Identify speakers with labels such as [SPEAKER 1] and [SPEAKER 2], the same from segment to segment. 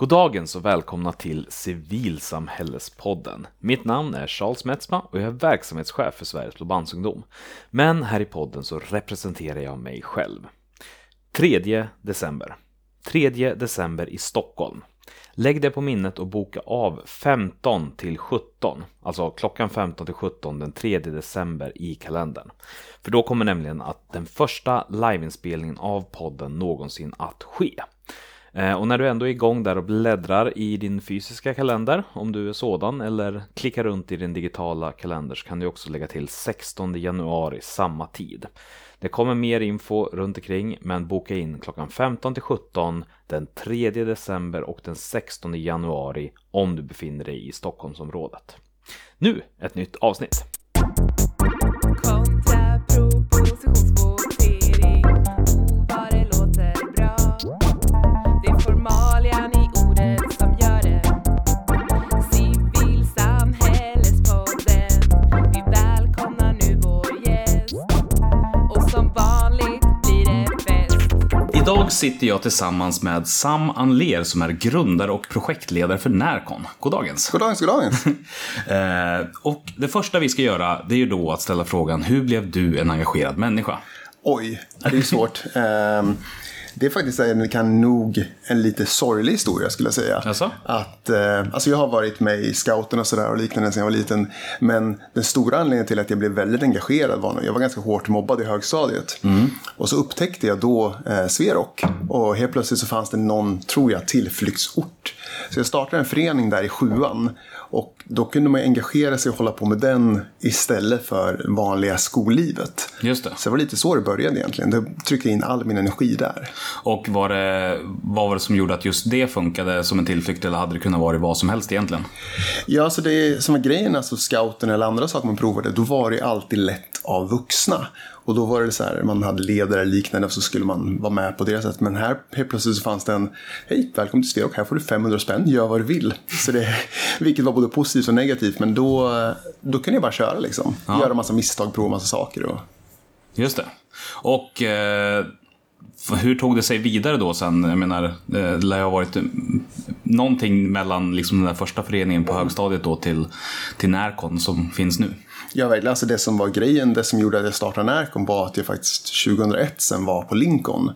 [SPEAKER 1] Goddagens och välkomna till Civilsamhällespodden. Mitt namn är Charles Metzma och jag är verksamhetschef för Sveriges Blåbandsungdom. Men här i podden så representerar jag mig själv. 3 december. 3 december i Stockholm. Lägg det på minnet och boka av 15 till 17, alltså klockan 15 till 17 den 3 december i kalendern. För då kommer nämligen att den första liveinspelningen av podden någonsin att ske. Eh, och när du ändå är igång där och bläddrar i din fysiska kalender, om du är sådan, eller klickar runt i din digitala kalender så kan du också lägga till 16 januari samma tid. Det kommer mer info runt omkring, men boka in klockan 15 till 17 den 3 december och den 16 januari om du befinner dig i Stockholmsområdet. Nu ett nytt avsnitt.
[SPEAKER 2] Kontrapropositionsvotering.
[SPEAKER 3] Idag sitter jag tillsammans med Sam Anler som är grundare och projektledare för Närcon. Goddagens.
[SPEAKER 4] Goddagens, goddagens.
[SPEAKER 3] Eh, och det första vi ska göra det är ju då att ställa frågan hur blev du en engagerad människa?
[SPEAKER 4] Oj, det är svårt. Det är faktiskt en, kan nog en lite sorglig historia skulle jag säga.
[SPEAKER 3] Jaså?
[SPEAKER 4] Att, eh, alltså jag har varit med i scouten och sådär och liknande sedan jag var liten. Men den stora anledningen till att jag blev väldigt engagerad var nog, jag var ganska hårt mobbad i högstadiet. Och så upptäckte jag då eh, Sverok. Och helt plötsligt så fanns det någon, tror jag, tillflyktsort. Så jag startade en förening där i sjuan. Och då kunde man engagera sig och hålla på med den istället för vanliga skollivet.
[SPEAKER 3] Just det.
[SPEAKER 4] Så det var lite så det började egentligen. Då tryckte in all min energi där.
[SPEAKER 3] Och var det, vad var det som gjorde att just det funkade som en tillflykt eller hade det kunnat vara vad som helst egentligen?
[SPEAKER 4] Ja, så det som var grejen, alltså scouten eller andra saker man provade, då var det alltid lätt av vuxna. Och då var det så här, man hade ledare liknande och så skulle man vara med på deras sätt. Men här helt plötsligt så fanns det en, hej, välkommen till Sverok, här får du 500 spänn, gör vad du vill. Så det, vilket var både positivt och negativt, men då, då kunde jag bara köra liksom. Göra massa misstag, prova massa saker. Och...
[SPEAKER 3] Just det. Och eh, hur tog det sig vidare då sen? Jag menar, eh, det lär ha varit mm, någonting mellan liksom den där första föreningen på högstadiet då till, till Närcon som finns nu.
[SPEAKER 4] Ja, verkligen. Alltså det som var grejen, det som gjorde att jag startade Närcon var att jag faktiskt 2001 sen var på Lincoln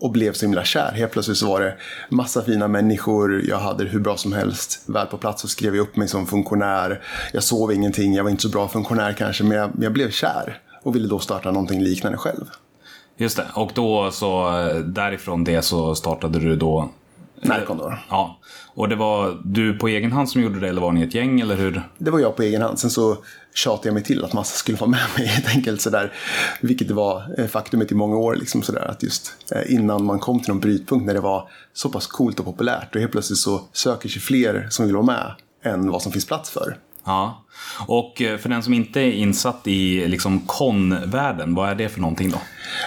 [SPEAKER 4] och blev så himla kär. Helt plötsligt så var det massa fina människor, jag hade det hur bra som helst. Väl på plats så skrev jag upp mig som funktionär. Jag sov ingenting, jag var inte så bra funktionär kanske, men jag, jag blev kär och ville då starta någonting liknande själv.
[SPEAKER 3] Just det. Och då så därifrån det så startade du då
[SPEAKER 4] Närcon då.
[SPEAKER 3] Ja. Och det var du på egen hand som gjorde det eller var ni ett gäng eller hur?
[SPEAKER 4] Det var jag på egen hand. Sen så tjatade jag mig till att massa skulle vara med mig helt enkelt sådär. Vilket var eh, faktumet i många år liksom sådär att just eh, innan man kom till någon brytpunkt när det var så pass coolt och populärt och helt plötsligt så söker sig fler som vill vara med än vad som finns plats för.
[SPEAKER 3] Ja. Och eh, för den som inte är insatt i liksom konvärlden, vad är det för någonting då?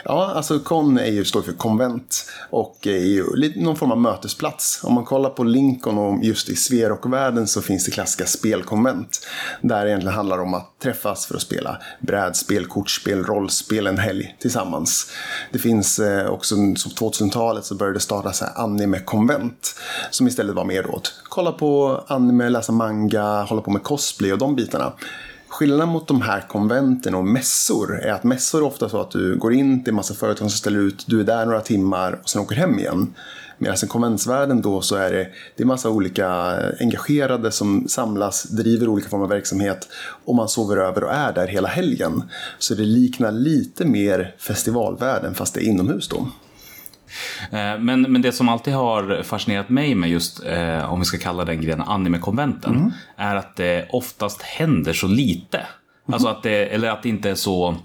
[SPEAKER 4] Ja, alltså kon är ju, står för konvent och är ju lite- någon form av mötesplats. Om man kollar på Lincoln och just i Sverok-världen så finns det klassiska spelkonvent. Där det egentligen handlar om att träffas för att spela brädspel, kortspel, rollspel en helg tillsammans. Det finns eh, också, som 2000-talet så började det starta anime-konvent. Som istället var mer åt kolla på anime, läsa manga, hålla på med cosplay och de bitarna. Skillnaden mot de här konventen och mässor är att mässor är ofta så att du går in till en massa företag som ställer ut, du är där några timmar och sen åker hem igen. Medan i konventsvärlden då så är det, det är massa olika engagerade som samlas, driver olika former av verksamhet och man sover över och är där hela helgen. Så det liknar lite mer festivalvärlden fast det är inomhus då.
[SPEAKER 3] Eh, Men, men det som alltid har fascinerat mig med just, eh, om vi ska kalla den grenen, anime-konventen, är att det oftast händer så lite. Alltså att det, eller att det inte är så,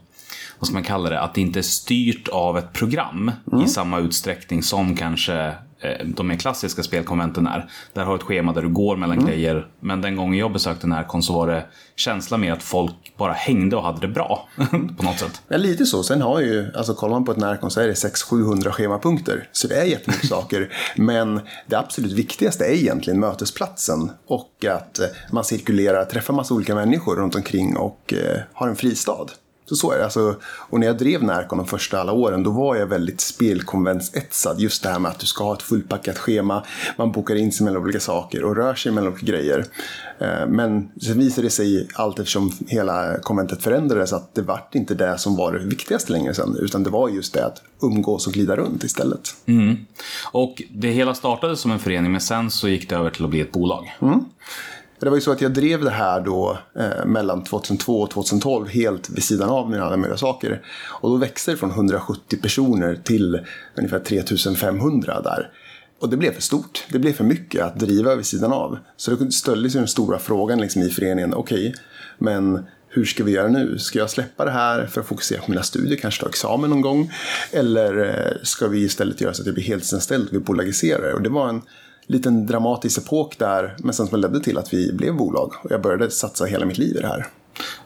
[SPEAKER 3] vad ska man kalla det, att det inte är styrt av ett program i samma utsträckning som kanske de mer klassiska spelkonventen är. Där har du ett schema där du går mellan grejer. Men den gången jag besökte Närcon så var det känsla med att folk bara hängde och hade det bra. på något sätt.
[SPEAKER 4] Ja, lite så. Sen har ju, alltså kollar man på ett närkon så är det 600-700 schemapunkter. Så det är jättemycket saker. Men det absolut viktigaste är egentligen mötesplatsen. Och att eh, man cirkulerar, träffar massa olika människor runt omkring och eh, har en fristad. Så så är det. Alltså, och när jag drev Närcon de första alla åren, då var jag väldigt spelkonventsetsad. Just det här med att du ska ha ett fullpackat schema, man bokar in sig mellan olika saker och rör sig mellan olika grejer. Eh, Men sen visade det sig allt eftersom hela konventet förändrades att det vart inte det som var det viktigaste längre sen, utan det var just det att umgås och glida runt istället.
[SPEAKER 3] Och det hela startade som en förening men sen så gick det över till att bli ett bolag.
[SPEAKER 4] Det var ju så att jag drev det här då eh, mellan 2002 och 2012 helt vid sidan av mina alla möjliga saker. Och då växte det från 170 personer till ungefär 3500 där. Och det blev för stort. Det blev för mycket att driva vid sidan av. Så det ställdes ju den stora frågan liksom i föreningen. Okej, men hur ska vi göra nu? Ska jag släppa det här för att fokusera på mina studier, kanske ta examen någon gång? Eller eh, ska vi istället göra så att jag blir heltidsanställd och vi bolagiserar det? Och det var en liten dramatisk epok där, men sen som ledde till att vi blev bolag. Och jag började satsa hela mitt liv i det här.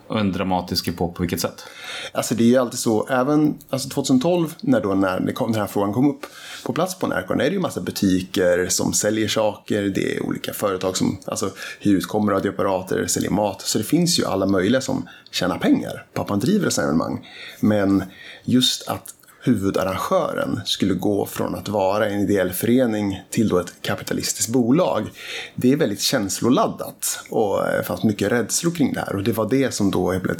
[SPEAKER 3] Och en dramatisk epok på vilket sätt?
[SPEAKER 4] Alltså det är ju alltid så, även alltså 2012 när, då, när den här frågan kom upp på plats på Närcon är det ju massa butiker som säljer saker, det är olika företag som alltså, hyr ut kameraradioapparater, säljer mat. Så det finns ju alla möjliga som tjänar pengar på att man driver ett evenemang. Men just att huvudarrangören skulle gå från att vara en ideell förening till då ett kapitalistiskt bolag. Det är väldigt känsloladdat och det fanns mycket rädslor kring det här och det var det som då blev.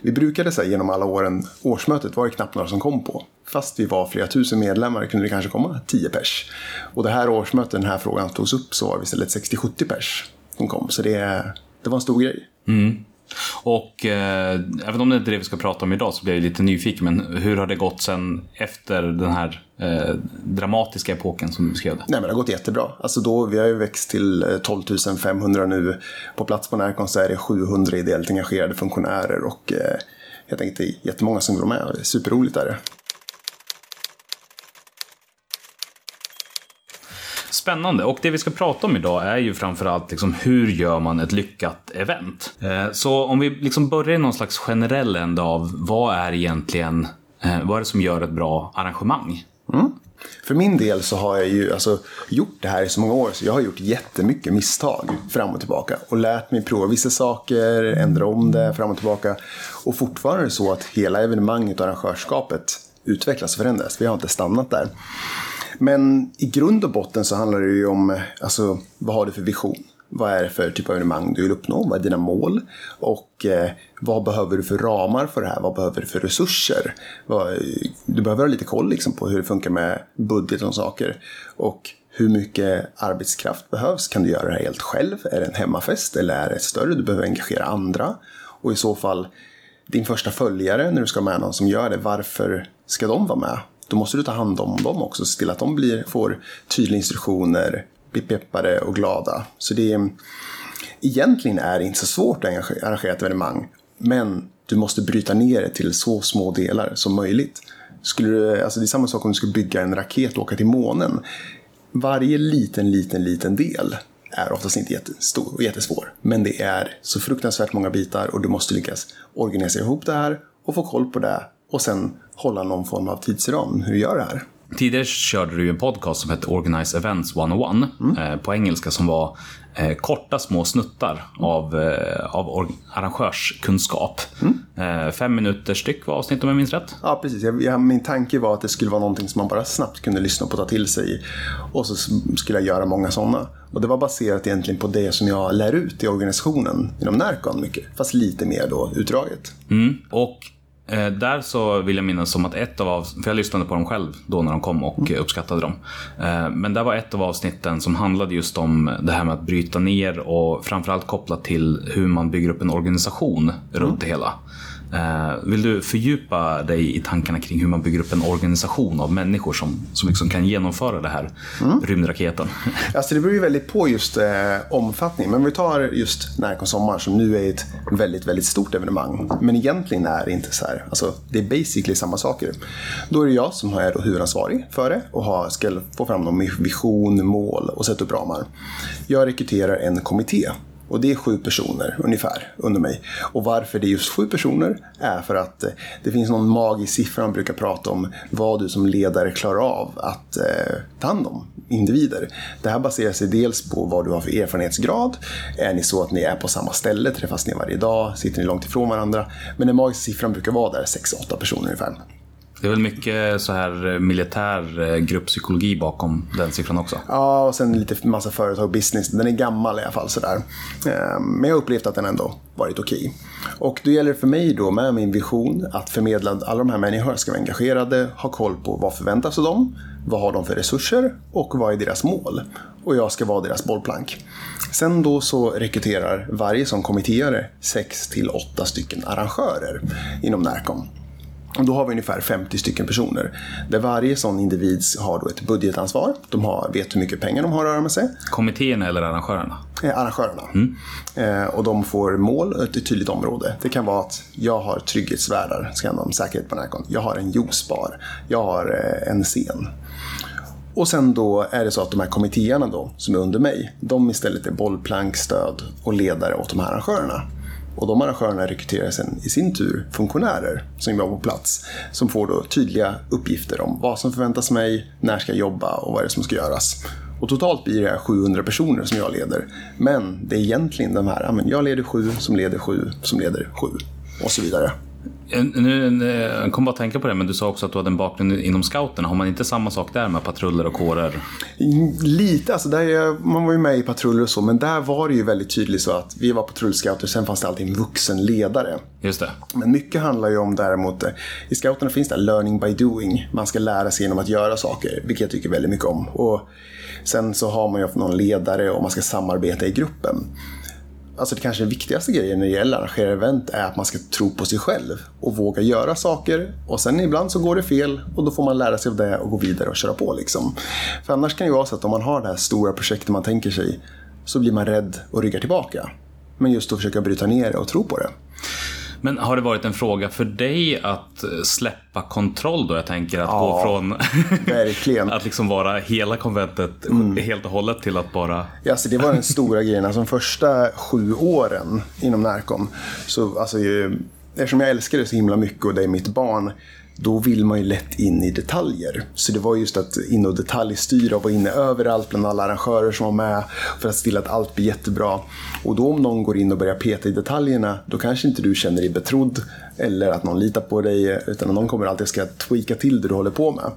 [SPEAKER 4] Vi brukade säga genom alla åren, årsmötet var det knappt några som kom på. Fast vi var flera tusen medlemmar kunde det kanske komma 10 pers. Och det här årsmötet, den här frågan togs upp så var vi istället 60-70 pers som kom. Så det, det var en stor grej. Mm.
[SPEAKER 3] Och eh, även om det inte är det vi ska prata om idag så blir jag lite nyfiken. Men hur har det gått sen efter den här eh, dramatiska epoken som du beskrev det?
[SPEAKER 4] Nej men det har gått jättebra. Alltså då, vi har ju växt till eh, 12 500 nu. På plats på Närcon så är det 700 ideellt engagerade funktionärer och eh, helt enkelt det är jättemånga som går med. Superroligt är det.
[SPEAKER 3] Spännande. Och det vi ska prata om idag är ju framförallt liksom hur gör man ett lyckat event? Eh, så om vi liksom börjar i någon slags generell ände av vad är egentligen, eh, vad är det som gör ett bra arrangemang? Mm.
[SPEAKER 4] För min del så har jag ju alltså, gjort det här i så många år så jag har gjort jättemycket misstag fram och tillbaka och lärt mig prova vissa saker, ändra om det fram och tillbaka. Och fortfarande är det så att hela evenemanget och arrangörskapet utvecklas och förändras. Vi har inte stannat där. Men i grund och botten så handlar det ju om alltså, vad har du för vision? Vad är det för typ av evenemang du vill uppnå? Vad är dina mål? Och eh, vad behöver du för ramar för det här? Vad behöver du för resurser? Vad, du behöver ha lite koll liksom, på hur det funkar med budget och saker. Och hur mycket arbetskraft behövs? Kan du göra det här helt själv? Är det en hemmafest eller är det större? Du behöver engagera andra. Och i så fall, din första följare när du ska ha med någon som gör det, varför ska de vara med? Då måste du ta hand om dem också, se till att de blir, får tydliga instruktioner, blir peppade och glada. Så det är, egentligen är det inte så svårt att arrangera- ett evenemang, men du måste bryta ner det till så små delar som möjligt. Skulle du, alltså det är samma sak om du skulle bygga en raket och åka till månen. Varje liten, liten, liten del är oftast inte jättestor och jättesvår. Men det är så fruktansvärt många bitar och du måste lyckas organisera ihop det här och få koll på det och sen hålla någon form av tidsram hur du gör det här.
[SPEAKER 3] Tidigare körde du en podcast som hette Organize Events 101 eh, på engelska som var eh, korta små snuttar av, eh, av arrangörskunskap. Eh, fem minuter styck var avsnitt om jag minns rätt.
[SPEAKER 4] Ja, precis. Jag, jag, min tanke var att det skulle vara någonting som man bara snabbt kunde lyssna på och ta till sig. Och så skulle jag göra många sådana. Och det var baserat egentligen på det som jag lär ut i organisationen inom Närcon mycket. Fast lite mer då utdraget.
[SPEAKER 3] Mm. Och eh, där så vill jag minnas som att ett av av, för jag lyssnade på dem själv då när de kom och eh, uppskattade dem. Eh, men där var ett av avsnitten som handlade just om det här med att bryta ner och framförallt kopplat till hur man bygger upp en organisation runt det hela. Eh, vill du fördjupa dig i tankarna kring hur man bygger upp en organisation av människor som, som liksom kan genomföra det här rymdraketen?
[SPEAKER 4] Alltså det beror ju väldigt på just eh, omfattning. Men vi tar just Närcon Sommar som nu är ett väldigt, väldigt stort evenemang. Men egentligen är det inte så här. Alltså det är basically samma saker. Då är det jag som är huvudansvarig för det och har, ska få fram någon vision, mål och sätta upp ramar. Jag rekryterar en kommitté. Och det är sju personer ungefär under mig. Och varför det är just sju personer är för att eh, det finns någon magisk siffra man brukar prata om vad du som ledare klarar av att eh, ta hand om. individer. Det här baserar sig dels på vad du har för erfarenhetsgrad. Är ni så att ni är på samma ställe, träffas ni varje dag, sitter ni långt ifrån varandra? Men den magiska siffran brukar vara där 6-8 personer ungefär.
[SPEAKER 3] Det är väl mycket så här eh, militär eh, grupppsykologi bakom den siffran också.
[SPEAKER 4] Ja, och sen lite massa företag och business. Den är gammal i alla fall sådär. Ehm, men jag har upplevt att den ändå varit okej. Och då gäller det för mig då med min vision att förmedla att alla de här människorna ska vara engagerade, ha koll på vad förväntas av dem, vad har de för resurser och vad är deras mål. Och jag ska vara deras bollplank. Sen då så rekryterar varje som kommitterare 6 till 8 stycken arrangörer inom Närcom. Och då har vi ungefär 50 stycken personer. Där varje sån individ har då ett budgetansvar. De har, vet hur mycket pengar de har att röra med sig.
[SPEAKER 3] Kommittéerna eller arrangörerna?
[SPEAKER 4] Eh, arrangörerna. Eh, och de får mål ett tydligt område. Det kan vara att jag har trygghetsvärdar, ska handla om säkerhet på Närcon. Jag har en juicebar. Jag har eh, en scen. Och sen då är det så att de här kommittéerna då, som är under mig, de istället är bollplank, stöd och ledare åt de här arrangörerna. Och de arrangörerna rekryterar sen i sin tur funktionärer som jobbar på plats. Som får då tydliga uppgifter om vad som förväntas mig, när ska jag jobba och vad är det som ska göras. Och totalt blir det 700 personer som jag leder. Men det är egentligen de här, jag leder sju, som leder sju, som leder sju och så vidare.
[SPEAKER 3] Nu, eh, jag kom bara att tänka på det, men du sa också att du hade en bakgrund inom scouterna. Har man inte samma sak där med patruller och kårer?
[SPEAKER 4] Lite, alltså där är, man var ju med i patruller och så, men där var det ju väldigt tydligt så att vi var patrullscouter, sen fanns det alltid en vuxen ledare.
[SPEAKER 3] Just det.
[SPEAKER 4] Men mycket handlar ju om däremot, eh, i scouterna finns det learning by doing. Man ska lära sig genom att göra saker, vilket jag tycker väldigt mycket om. Och sen så har man ju någon ledare och man ska samarbeta i gruppen. Alltså det kanske viktigaste grejen när det gäller att arrangera event är att man ska tro på sig själv och våga göra saker. Och sen ibland så går det fel och då får man lära sig av det och gå vidare och köra på. Liksom. För annars kan det ju vara så att om man har det här stora projektet man tänker sig så blir man rädd och ryggar tillbaka. Men just att försöka bryta ner det och tro på det.
[SPEAKER 3] Men har det varit en fråga för dig att eh, släppa kontroll då? Jag tänker att
[SPEAKER 4] Ja,
[SPEAKER 3] gå från att liksom vara hela konventet helt och hållet till att bara...
[SPEAKER 4] Ja, Alltså det var den stora grejen. Alltså de första sju åren inom Närcom. Så alltså, ju, eftersom jag älskar det så himla mycket och det är mitt barn. Då vill man ju lätt in i detaljer. Så det var just att in och detaljstyra och vara inne överallt bland alla arrangörer som var med. För att se till att allt blir jättebra. Och då om någon går in och börjar peta i detaljerna. Då kanske inte du känner dig betrodd. Eller att någon litar på dig. Utan någon kommer alltid ska tweaka till det du håller på med.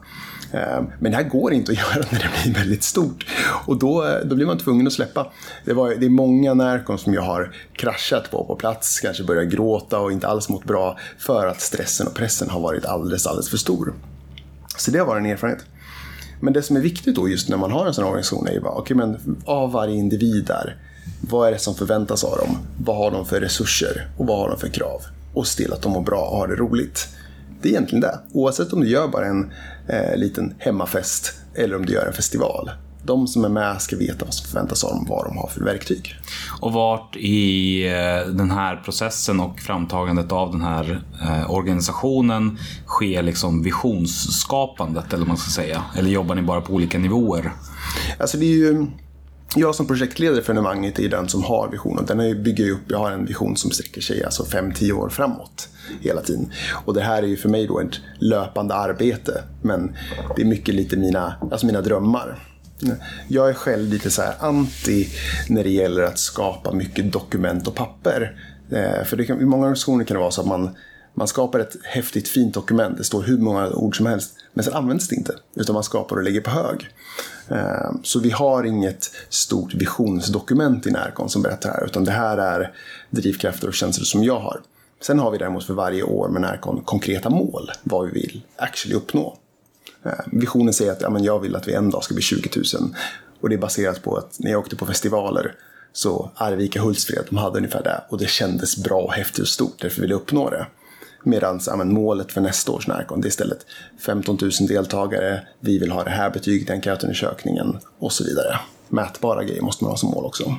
[SPEAKER 4] Ehm, men det här går inte att göra när det blir väldigt stort. Och då, då blir man tvungen att släppa. Det, var, det är många närkom som jag har kraschat på på plats, kanske börjat gråta och inte alls mått bra för att stressen och pressen har varit alldeles, alldeles för stor. Så det har varit en erfarenhet. Men det som är viktigt då just när man har en sån organisation är ju bara, okej men av varje individ där, vad är det som förväntas av dem? Vad har de för resurser? Och vad har de för krav? Och se till att de mår bra och har det roligt. Det är egentligen det. Oavsett om du gör bara en eh, liten hemmafest eller om du gör en festival. De som är med ska veta vad som förväntas av dem, vad de har för verktyg.
[SPEAKER 3] Och vart i eh, den här processen och framtagandet av den här eh, organisationen sker liksom visionsskapandet, eller man ska säga? Eller jobbar ni bara på olika nivåer?
[SPEAKER 4] Alltså det är ju, jag som projektledare för evenemanget är den som har visionen. Den bygger upp, jag har en vision som sträcker sig alltså 5-10 år framåt hela tiden. Och det här är ju för mig då ett löpande arbete. Men det är mycket lite mina, alltså mina drömmar. Jag är själv lite så här anti när det gäller att skapa mycket dokument och papper. Eh, för det kan, i många organisationer kan det vara så att man man skapar ett häftigt fint dokument, det står hur många ord som helst, men sen används det inte. Utan man skapar och lägger på hög. Ehm, så vi har inget stort visionsdokument i Närcon som berättar det här, utan det här är drivkrafter och känslor som jag har. Sen har vi däremot för varje år med Närcon konkreta mål, vad vi vill actually uppnå. Ehm, visionen säger att ja, men jag vill att vi en dag ska bli 20 000. Och det är baserat på att när jag åkte på festivaler så Arvika Hultsfred, de hade ungefär det. Och det kändes bra, och häftigt och stort, därför ville jag uppnå det. Medan ja, men målet för nästa års Närcon det är istället 15 000 deltagare, vi vill ha det här betyget i enkätundersökningen och så vidare. Mätbara grejer måste man ha som mål också.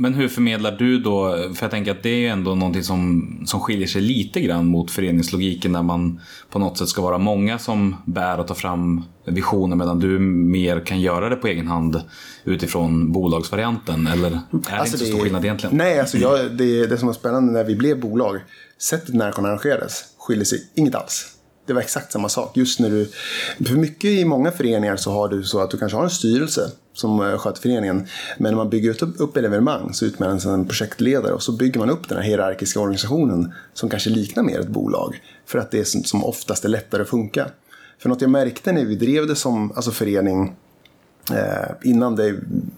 [SPEAKER 3] Men hur förmedlar du då, för jag tänker att det är ju ändå någonting som, som skiljer sig lite grann mot föreningslogiken där man på något sätt ska vara många som bär och tar fram visioner medan du mer kan göra det på egen hand utifrån bolagsvarianten eller är det
[SPEAKER 4] Alltså,
[SPEAKER 3] inte så stor skillnad egentligen?
[SPEAKER 4] Nej, alltså jag, det, det som var spännande när vi blev bolag, sättet Närcon arrangerades skiljer sig inget alls. Det var exakt samma sak. Just när du, för mycket i många föreningar så har du så att du kanske har en styrelse som eh, sköter föreningen. Men när man bygger upp, upp ett evenemang så utmanar man en projektledare och så bygger man upp den här hierarkiska organisationen som kanske liknar mer ett bolag. För att det är som, som oftast är lättare att funka. För något jag märkte när vi drev det som alltså förening eh, innan det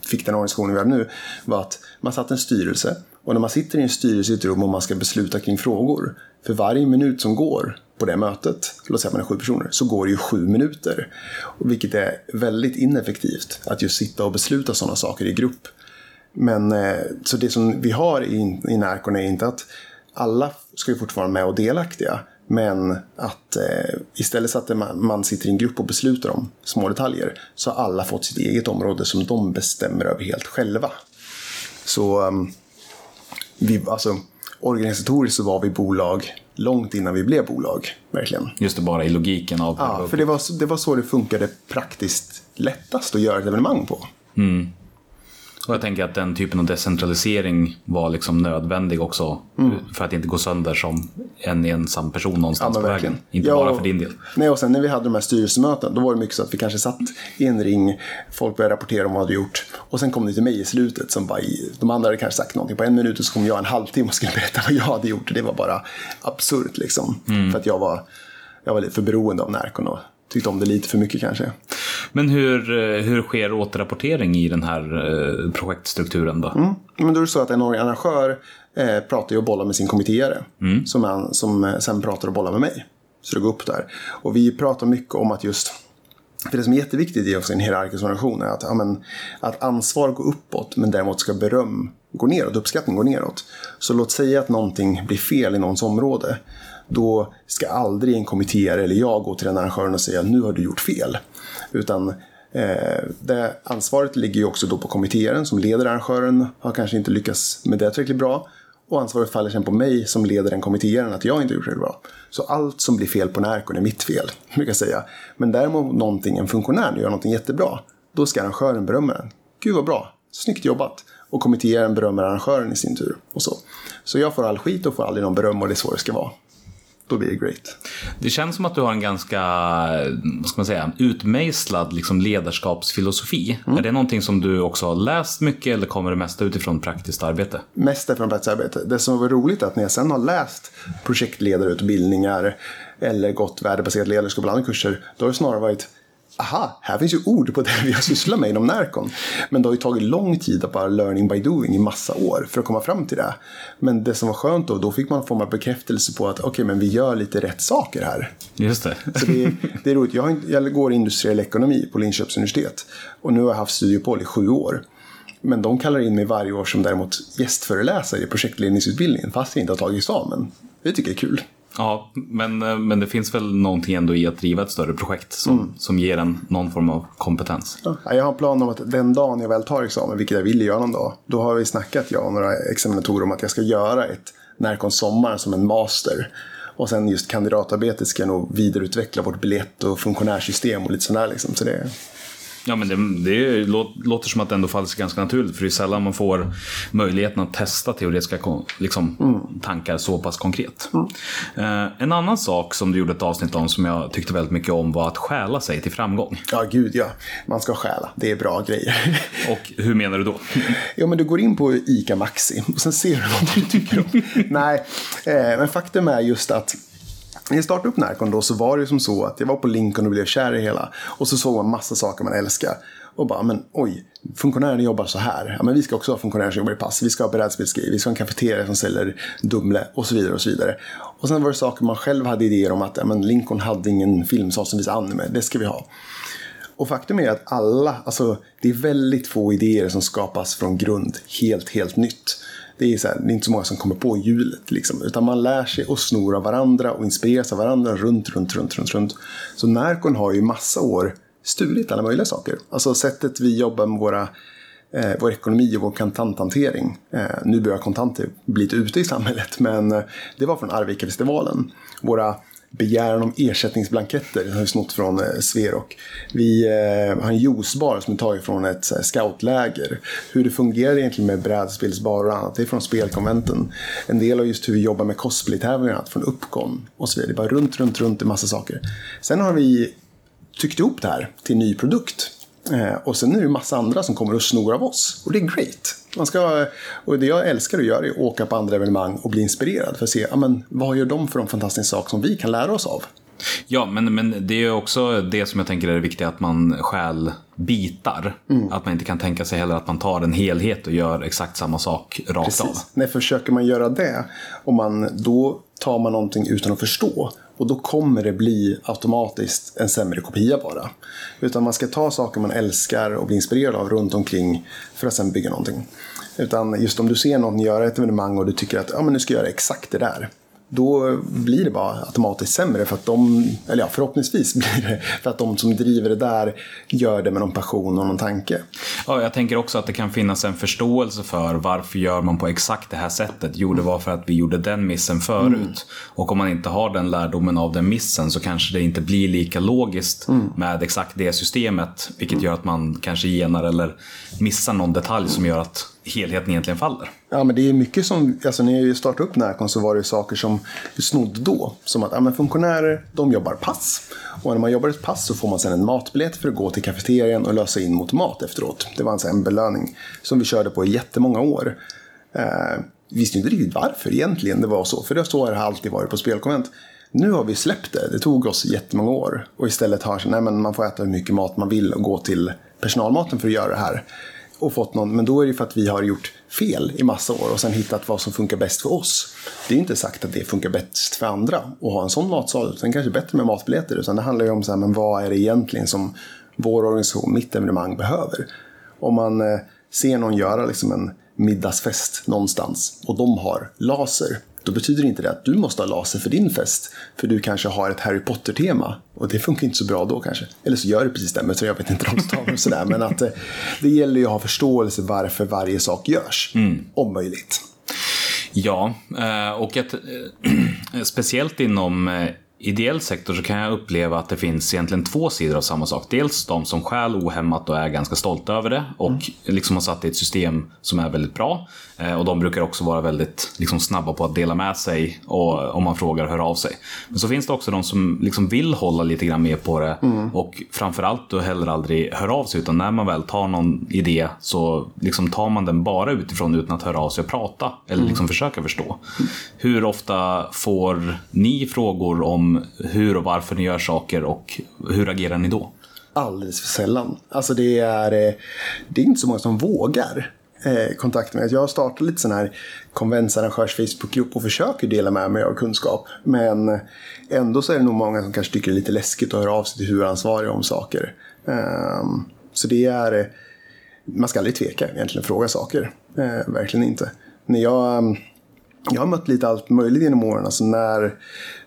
[SPEAKER 4] fick den organisationen vi har nu var att man satt en styrelse och när man sitter i en styrelse i ett rum och man ska besluta kring frågor för varje minut som går på det mötet, låt säga att man är sju personer, så går det ju sju minuter. Vilket är väldigt ineffektivt att just sitta och besluta sådana saker i grupp. Men eh, så det som vi har i, i Närcon är inte att alla ska ju fortfarande vara med och delaktiga. Men att eh, istället så att man, man sitter i en grupp och beslutar om små detaljer så har alla fått sitt eget område som de bestämmer över helt själva. Så um, vi, alltså, organisatoriskt så var vi bolag långt innan vi blev bolag. Verkligen.
[SPEAKER 3] Just det, bara i logiken av...
[SPEAKER 4] Ja, för det var, det var så det funkade praktiskt lättast att göra ett evenemang på.
[SPEAKER 3] Och jag tänker att den typen av decentralisering var liksom nödvändig också för att inte gå sönder som en ensam person någonstans
[SPEAKER 4] Mm. Ja,
[SPEAKER 3] på vägen. Inte
[SPEAKER 4] Ja,
[SPEAKER 3] bara för din del.
[SPEAKER 4] Nej, och sen när vi hade de här styrelsemötena, då var det mycket så att vi kanske satt i en ring, folk började rapportera om vad de gjort. Och sen kom det till mig i slutet, som bara, de andra hade kanske sagt någonting på en minut och så kom jag en halvtimme och skulle berätta vad jag hade gjort. Det var bara absurt liksom. För att jag var, jag var lite för beroende av Närcon och tyckte om det lite för mycket kanske.
[SPEAKER 3] Men hur, eh, hur sker återrapportering i den här eh, projektstrukturen då?
[SPEAKER 4] Mm. Men då är det så att en arrangör eh, pratar ju och bollar med sin kommittéare. Som, han, som sen pratar och bollar med mig. Så det går upp där. Och vi pratar mycket om att just för det som är jätteviktigt i en hierarkisk organisation är att, ja, men, att ansvar går uppåt men däremot ska beröm gå neråt, uppskattning gå neråt. Så låt säga att någonting blir fel i någons område. Då ska aldrig en kommittéare eller jag gå till den arrangören och säga nu har du gjort fel. Utan eh, det ansvaret ligger ju också då på kommittéaren som leder arrangören. Har kanske inte lyckats med det tillräckligt bra. Och ansvaret faller sen på mig som leder den kommittéaren att jag inte gjort det bra. Så allt som blir fel på Närcon är mitt fel, brukar jag säga. Men däremot någonting, en funktionär gör någonting jättebra, då ska arrangören berömma den. Gud vad bra, snyggt jobbat. Och kommittéaren berömmer arrangören i sin tur. Och så. så jag får all skit och får aldrig någon beröm och det är så det ska vara. Då blir det great.
[SPEAKER 3] Det känns som att du har en ganska, vad ska man säga, utmejslad liksom ledarskapsfilosofi.
[SPEAKER 4] Mm.
[SPEAKER 3] Är det någonting som du också har läst mycket eller kommer det mesta utifrån praktiskt arbete?
[SPEAKER 4] mest från praktiskt arbete. Det som var roligt är att när jag sen har läst projektledarutbildningar eller gått värdebaserat ledarskap andra kurser, då har det snarare varit Aha, här finns ju ord på det vi har sysslat med inom Närcon. Men det har ju tagit lång tid att bara learning by doing i massa år för att komma fram till det. Men det som var skönt då, då fick man få en bekräftelse på att okej, men vi gör lite rätt saker här.
[SPEAKER 3] Just det.
[SPEAKER 4] Så det, det är roligt. Jag, har, jag går industriell ekonomi på Linköpings universitet. Och nu har jag haft studieuppehåll i sju år. Men de kallar in mig varje år som däremot gästföreläsare i projektledningsutbildningen fast jag inte har tagit examen. Det tycker jag är kul.
[SPEAKER 3] Ja, men, eh, men det finns väl någonting ändå i att driva ett större projekt som,
[SPEAKER 4] Mm.
[SPEAKER 3] som ger en någon form av kompetens.
[SPEAKER 4] Ja, jag har en plan om att den dagen jag väl tar examen, vilket jag vill göra någon dag, då har vi snackat, jag och några examinatorer, om att jag ska göra ett Närcon Sommar som en master. Och sen just kandidatarbetet ska jag nog vidareutveckla vårt biljett och funktionärssystem och lite sådär liksom. Så det,
[SPEAKER 3] Ja, men det, det lå- låter som att det ändå faller sig ganska naturligt. För det är sällan man får möjligheten att testa teoretiska liksom, tankar så pass konkret. Eh, en annan sak som du gjorde ett avsnitt om som jag tyckte väldigt mycket om var att stjäla sig till framgång.
[SPEAKER 4] ja, gud ja. Man ska stjäla. Det är bra grejer.
[SPEAKER 3] Och hur menar du då?
[SPEAKER 4] Ja, men du går in på ICA Maxi och sen ser du vad du tycker om. Nej, eh, men faktum är just att när jag startade upp Närcon då så var det ju som så att jag var på Lincoln och blev kär i hela. Och så såg man massa saker man älskar. Och bara, men oj, funktionärerna jobbar så här. Ja, men vi ska också ha funktionärer som jobbar i pass. Vi ska ha brädspelsgrejer. Vi ska ha en kafeteria som säljer Dumle och så vidare och så vidare. Och sen var det saker man själv hade idéer om att ja, men Lincoln hade ingen filmsal som visade anime. Det ska vi ha. Och faktum är att alla, alltså det är väldigt få idéer som skapas från grund helt, helt nytt. Det är, så här, det är inte så många som kommer på hjulet liksom, utan man lär sig och snor av varandra och inspireras av varandra runt, runt, runt, runt, runt. Så Närcon har ju i massa år stulit alla möjliga saker. Alltså sättet vi jobbar med våra eh, vår ekonomi och vår kontanthantering. Eh, nu börjar kontanter bli lite ute i samhället, men eh, det var från Arvika-festivalen. Våra begäran om ersättningsblanketter. Det har vi snott från eh, Sverok. Vi eh, har en juicebar som är tagen från ett så här, scoutläger. Hur det fungerar egentligen med brädspelsbarer och annat, det är från spelkonventen. En del av just hur vi jobbar med cosplaytävlingar från Uppcon och så vidare. Det är bara runt, runt, runt en massa saker. Sen har vi tyckt ihop det här till en ny produkt. Eh, och sen är det en massa andra som kommer och snor av oss. Och det är great. Man ska, och det jag älskar att göra är att åka på andra evenemang och bli inspirerad. För att se, ja, men, vad gör de för de fantastiska saker som vi kan lära oss av?
[SPEAKER 3] Ja, men, men det är också det som jag tänker är det viktiga, att man stjäl bitar. Att man inte kan tänka sig heller att man tar en helhet och gör exakt samma sak rakt av.
[SPEAKER 4] Precis. Nej, försöker man göra det, och man, då tar man någonting utan att förstå. Och då kommer det bli automatiskt en sämre kopia bara. Utan man ska ta saker man älskar och blir inspirerad av runt omkring för att sen bygga någonting. Utan just om du ser någon göra ett evenemang och du tycker att ja, men nu ska jag göra exakt det där. Då blir det bara automatiskt sämre för att de, eller ja förhoppningsvis blir det för att de som driver det där gör det med någon passion och någon tanke.
[SPEAKER 3] Ja, jag tänker också att det kan finnas en förståelse för varför gör man på exakt det här sättet. Jo, det var för att vi gjorde den missen förut. Och om man inte har den lärdomen av den missen så kanske det inte blir lika logiskt med exakt det systemet. Vilket gör att man kanske genar eller missar någon detalj som gör att helheten egentligen faller.
[SPEAKER 4] Ja, men det är mycket som, alltså när jag startade upp Närcon så var det saker som vi snodde då. Som att ja, men funktionärer, de jobbar pass. Och när man jobbar ett pass så får man sen en matbiljett för att gå till kafeterian och lösa in mot mat efteråt. Det var en, en belöning som vi körde på i jättemånga år. Eh, visste inte riktigt varför egentligen det var så, för det så har det alltid varit på spelkonvent. Nu har vi släppt det, det tog oss jättemånga år. Och istället har nej, men man får äta hur mycket mat man vill och gå till personalmaten för att göra det här och fått någon, men då är det för att vi har gjort fel i massa år och sen hittat vad som funkar bäst för oss. Det är ju inte sagt att det funkar bäst för andra att ha en sån matsal. Sen kanske bättre med matbiljetter, utan det handlar ju om så här, men vad är det egentligen som vår organisation, mitt evenemang, behöver. Om man eh, ser någon göra liksom en middagsfest någonstans och de har laser, då betyder inte det att du måste ha laser för din fest. För du kanske har ett Harry Potter-tema. Och det funkar inte så bra då kanske. Eller så gör det precis det, men så jag vet inte stavar och sådär. Men att eh, det gäller ju att ha förståelse varför varje sak görs. Om möjligt.
[SPEAKER 3] Ja, eh, och att, eh, speciellt inom ideell sektor så kan jag uppleva att det finns egentligen två sidor av samma sak. Dels de som stjäl ohämmat och är ganska stolta över det och liksom har satt i ett system som är väldigt bra. Eh, Och de brukar också vara väldigt liksom, snabba på att dela med sig och om man frågar hör av sig. Men så finns det också de som liksom vill hålla lite grann med på det och framförallt då heller aldrig hör av sig utan när man väl tar någon idé så liksom tar man den bara utifrån utan att höra av sig och prata eller liksom försöka förstå. Hur ofta får ni frågor om hur och varför ni gör saker och hur agerar ni då?
[SPEAKER 4] Alldeles för sällan. Alltså det är, eh, det är inte så många som vågar kontakt kontakta mig. Jag har startat lite sån här konventsarrangörs Facebookgrupp och försöker dela med mig av kunskap. Men ändå så är det nog många som kanske tycker det är lite läskigt att höra av sig till huvudansvariga om saker. Ehm, så det är, eh, man ska aldrig tveka egentligen fråga saker. Verkligen inte. När jag, ehm, jag har mött lite allt möjligt genom åren. Alltså när,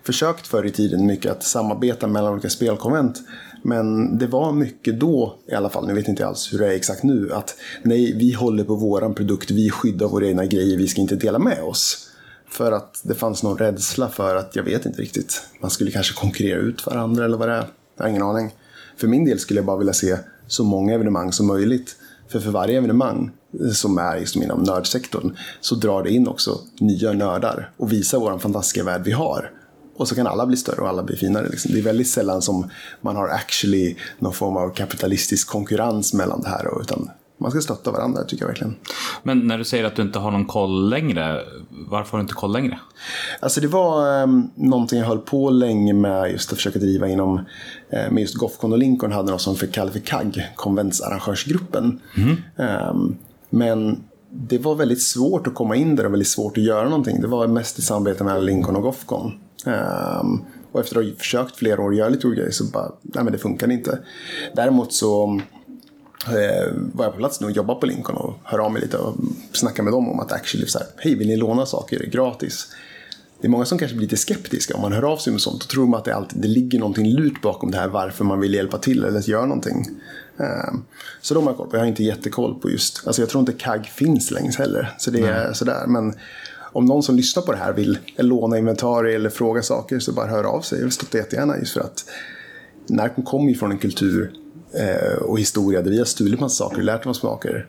[SPEAKER 4] försökt förr i tiden mycket att samarbeta mellan olika spelkonvent. Men det var mycket då, i alla fall, nu vet inte alls hur det är exakt nu, att nej, vi håller på våran produkt, vi skyddar våra egna grejer, vi ska inte dela med oss. För att det fanns någon rädsla för att, jag vet inte riktigt, man skulle kanske konkurrera ut varandra eller vad det är. Jag har ingen aning. För min del skulle jag bara vilja se så många evenemang som möjligt. För för varje evenemang som är just inom nördsektorn så drar det in också nya nördar och visar vår fantastiska värld vi har. Och så kan alla bli större och alla bli finare. Liksom. Det är väldigt sällan som man har actually någon form av kapitalistisk konkurrens mellan det här. Utan man ska stötta varandra tycker jag verkligen.
[SPEAKER 3] Men när du säger att du inte har någon koll längre, varför har du inte koll längre?
[SPEAKER 4] Alltså det var um, någonting jag höll på länge med just att försöka driva inom, eh, med just Gothcon och Lincoln hade något som kallades för CAG, konventsarrangörsgruppen. Ehm, men det var väldigt svårt att komma in där och väldigt svårt att göra någonting. Det var mest i samarbete mellan Lincoln och Gofcon. Um, ehm, och efter att ha försökt flera år göra lite olika grejer så bara, nej men det funkade inte. Däremot så eh, var jag på plats nu och jobbade på Lincoln och hör av mig lite och snackade med dem om att actually så här, hej vill ni låna saker gratis? Det är många som kanske blir lite skeptiska om man hör av sig med sånt. Då tror man att det, alltid, det ligger någonting lurt bakom det här varför man vill hjälpa till eller göra någonting. Ehm, så de har jag koll på. Jag har inte jättekoll på just, alltså jag tror inte CAG finns längre heller. Så det är sådär. Men om någon som lyssnar på det här vill låna inventarier eller fråga saker så bara hör av sig. Jag stöttar jättegärna just för att Närkon kommer ju från en kultur eh, och historia där vi har stulit massa saker, lärt oss saker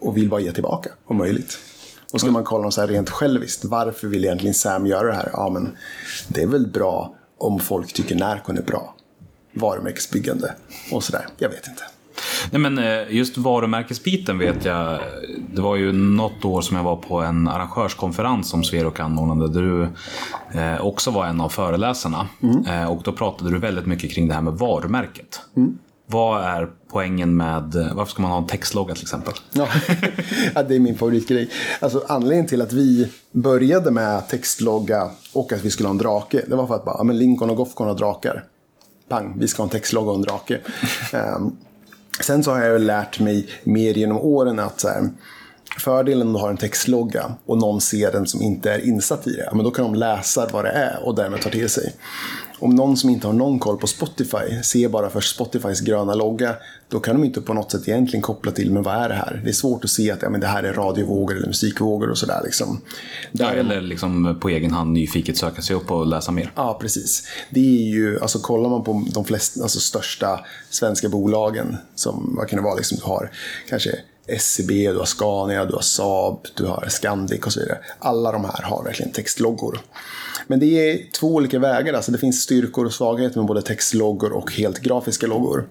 [SPEAKER 4] och vill bara ge tillbaka om möjligt. Och ska man kolla så här rent själviskt, varför vill egentligen Sam göra det här? Ja, men det är väl bra om folk tycker Närkon är bra. Varumärkesbyggande och sådär. Jag vet inte.
[SPEAKER 3] Nej, men eh, just varumärkesbiten vet jag. Det var ju något år som jag var på en arrangörskonferens som Sverok anordnade. Där du eh, också var en av föreläsarna. Eh, och då pratade du väldigt mycket kring det här med varumärket. Vad är poängen med, varför ska man ha en textlogga till exempel?
[SPEAKER 4] Ja, det är min favoritgrej. Alltså, anledningen till att vi började med textlogga och att vi skulle ha en drake, det var för att bara, men Lincoln och Gothcon har drakar. Pang, vi ska ha en textlogga och en drake. Sen så har jag lärt mig mer genom åren att så här, fördelen om du har en textlogga och någon ser den som inte är insatt i det, men då kan de läsa vad det är och därmed ta till sig. Om någon som inte har någon koll på Spotify ser bara för Spotifys gröna logga, då kan de inte på något sätt egentligen koppla till, men vad är det här? Det är svårt att se att ja, men det här är radiovågor eller musikvågor och sådär. Liksom.
[SPEAKER 3] Ja,
[SPEAKER 4] Där-
[SPEAKER 3] eller liksom på egen hand nyfiket söka sig upp och läsa mer.
[SPEAKER 4] Ja, precis. Det är ju, alltså kollar man på de flesta, alltså största svenska bolagen som, vad kan det vara, liksom du har kanske SCB, du har Scania, du har Saab, du har Scandic och så vidare. Alla de här har verkligen textloggor. Men det är två olika vägar, alltså det finns styrkor och svagheter med både textloggor och helt grafiska loggor.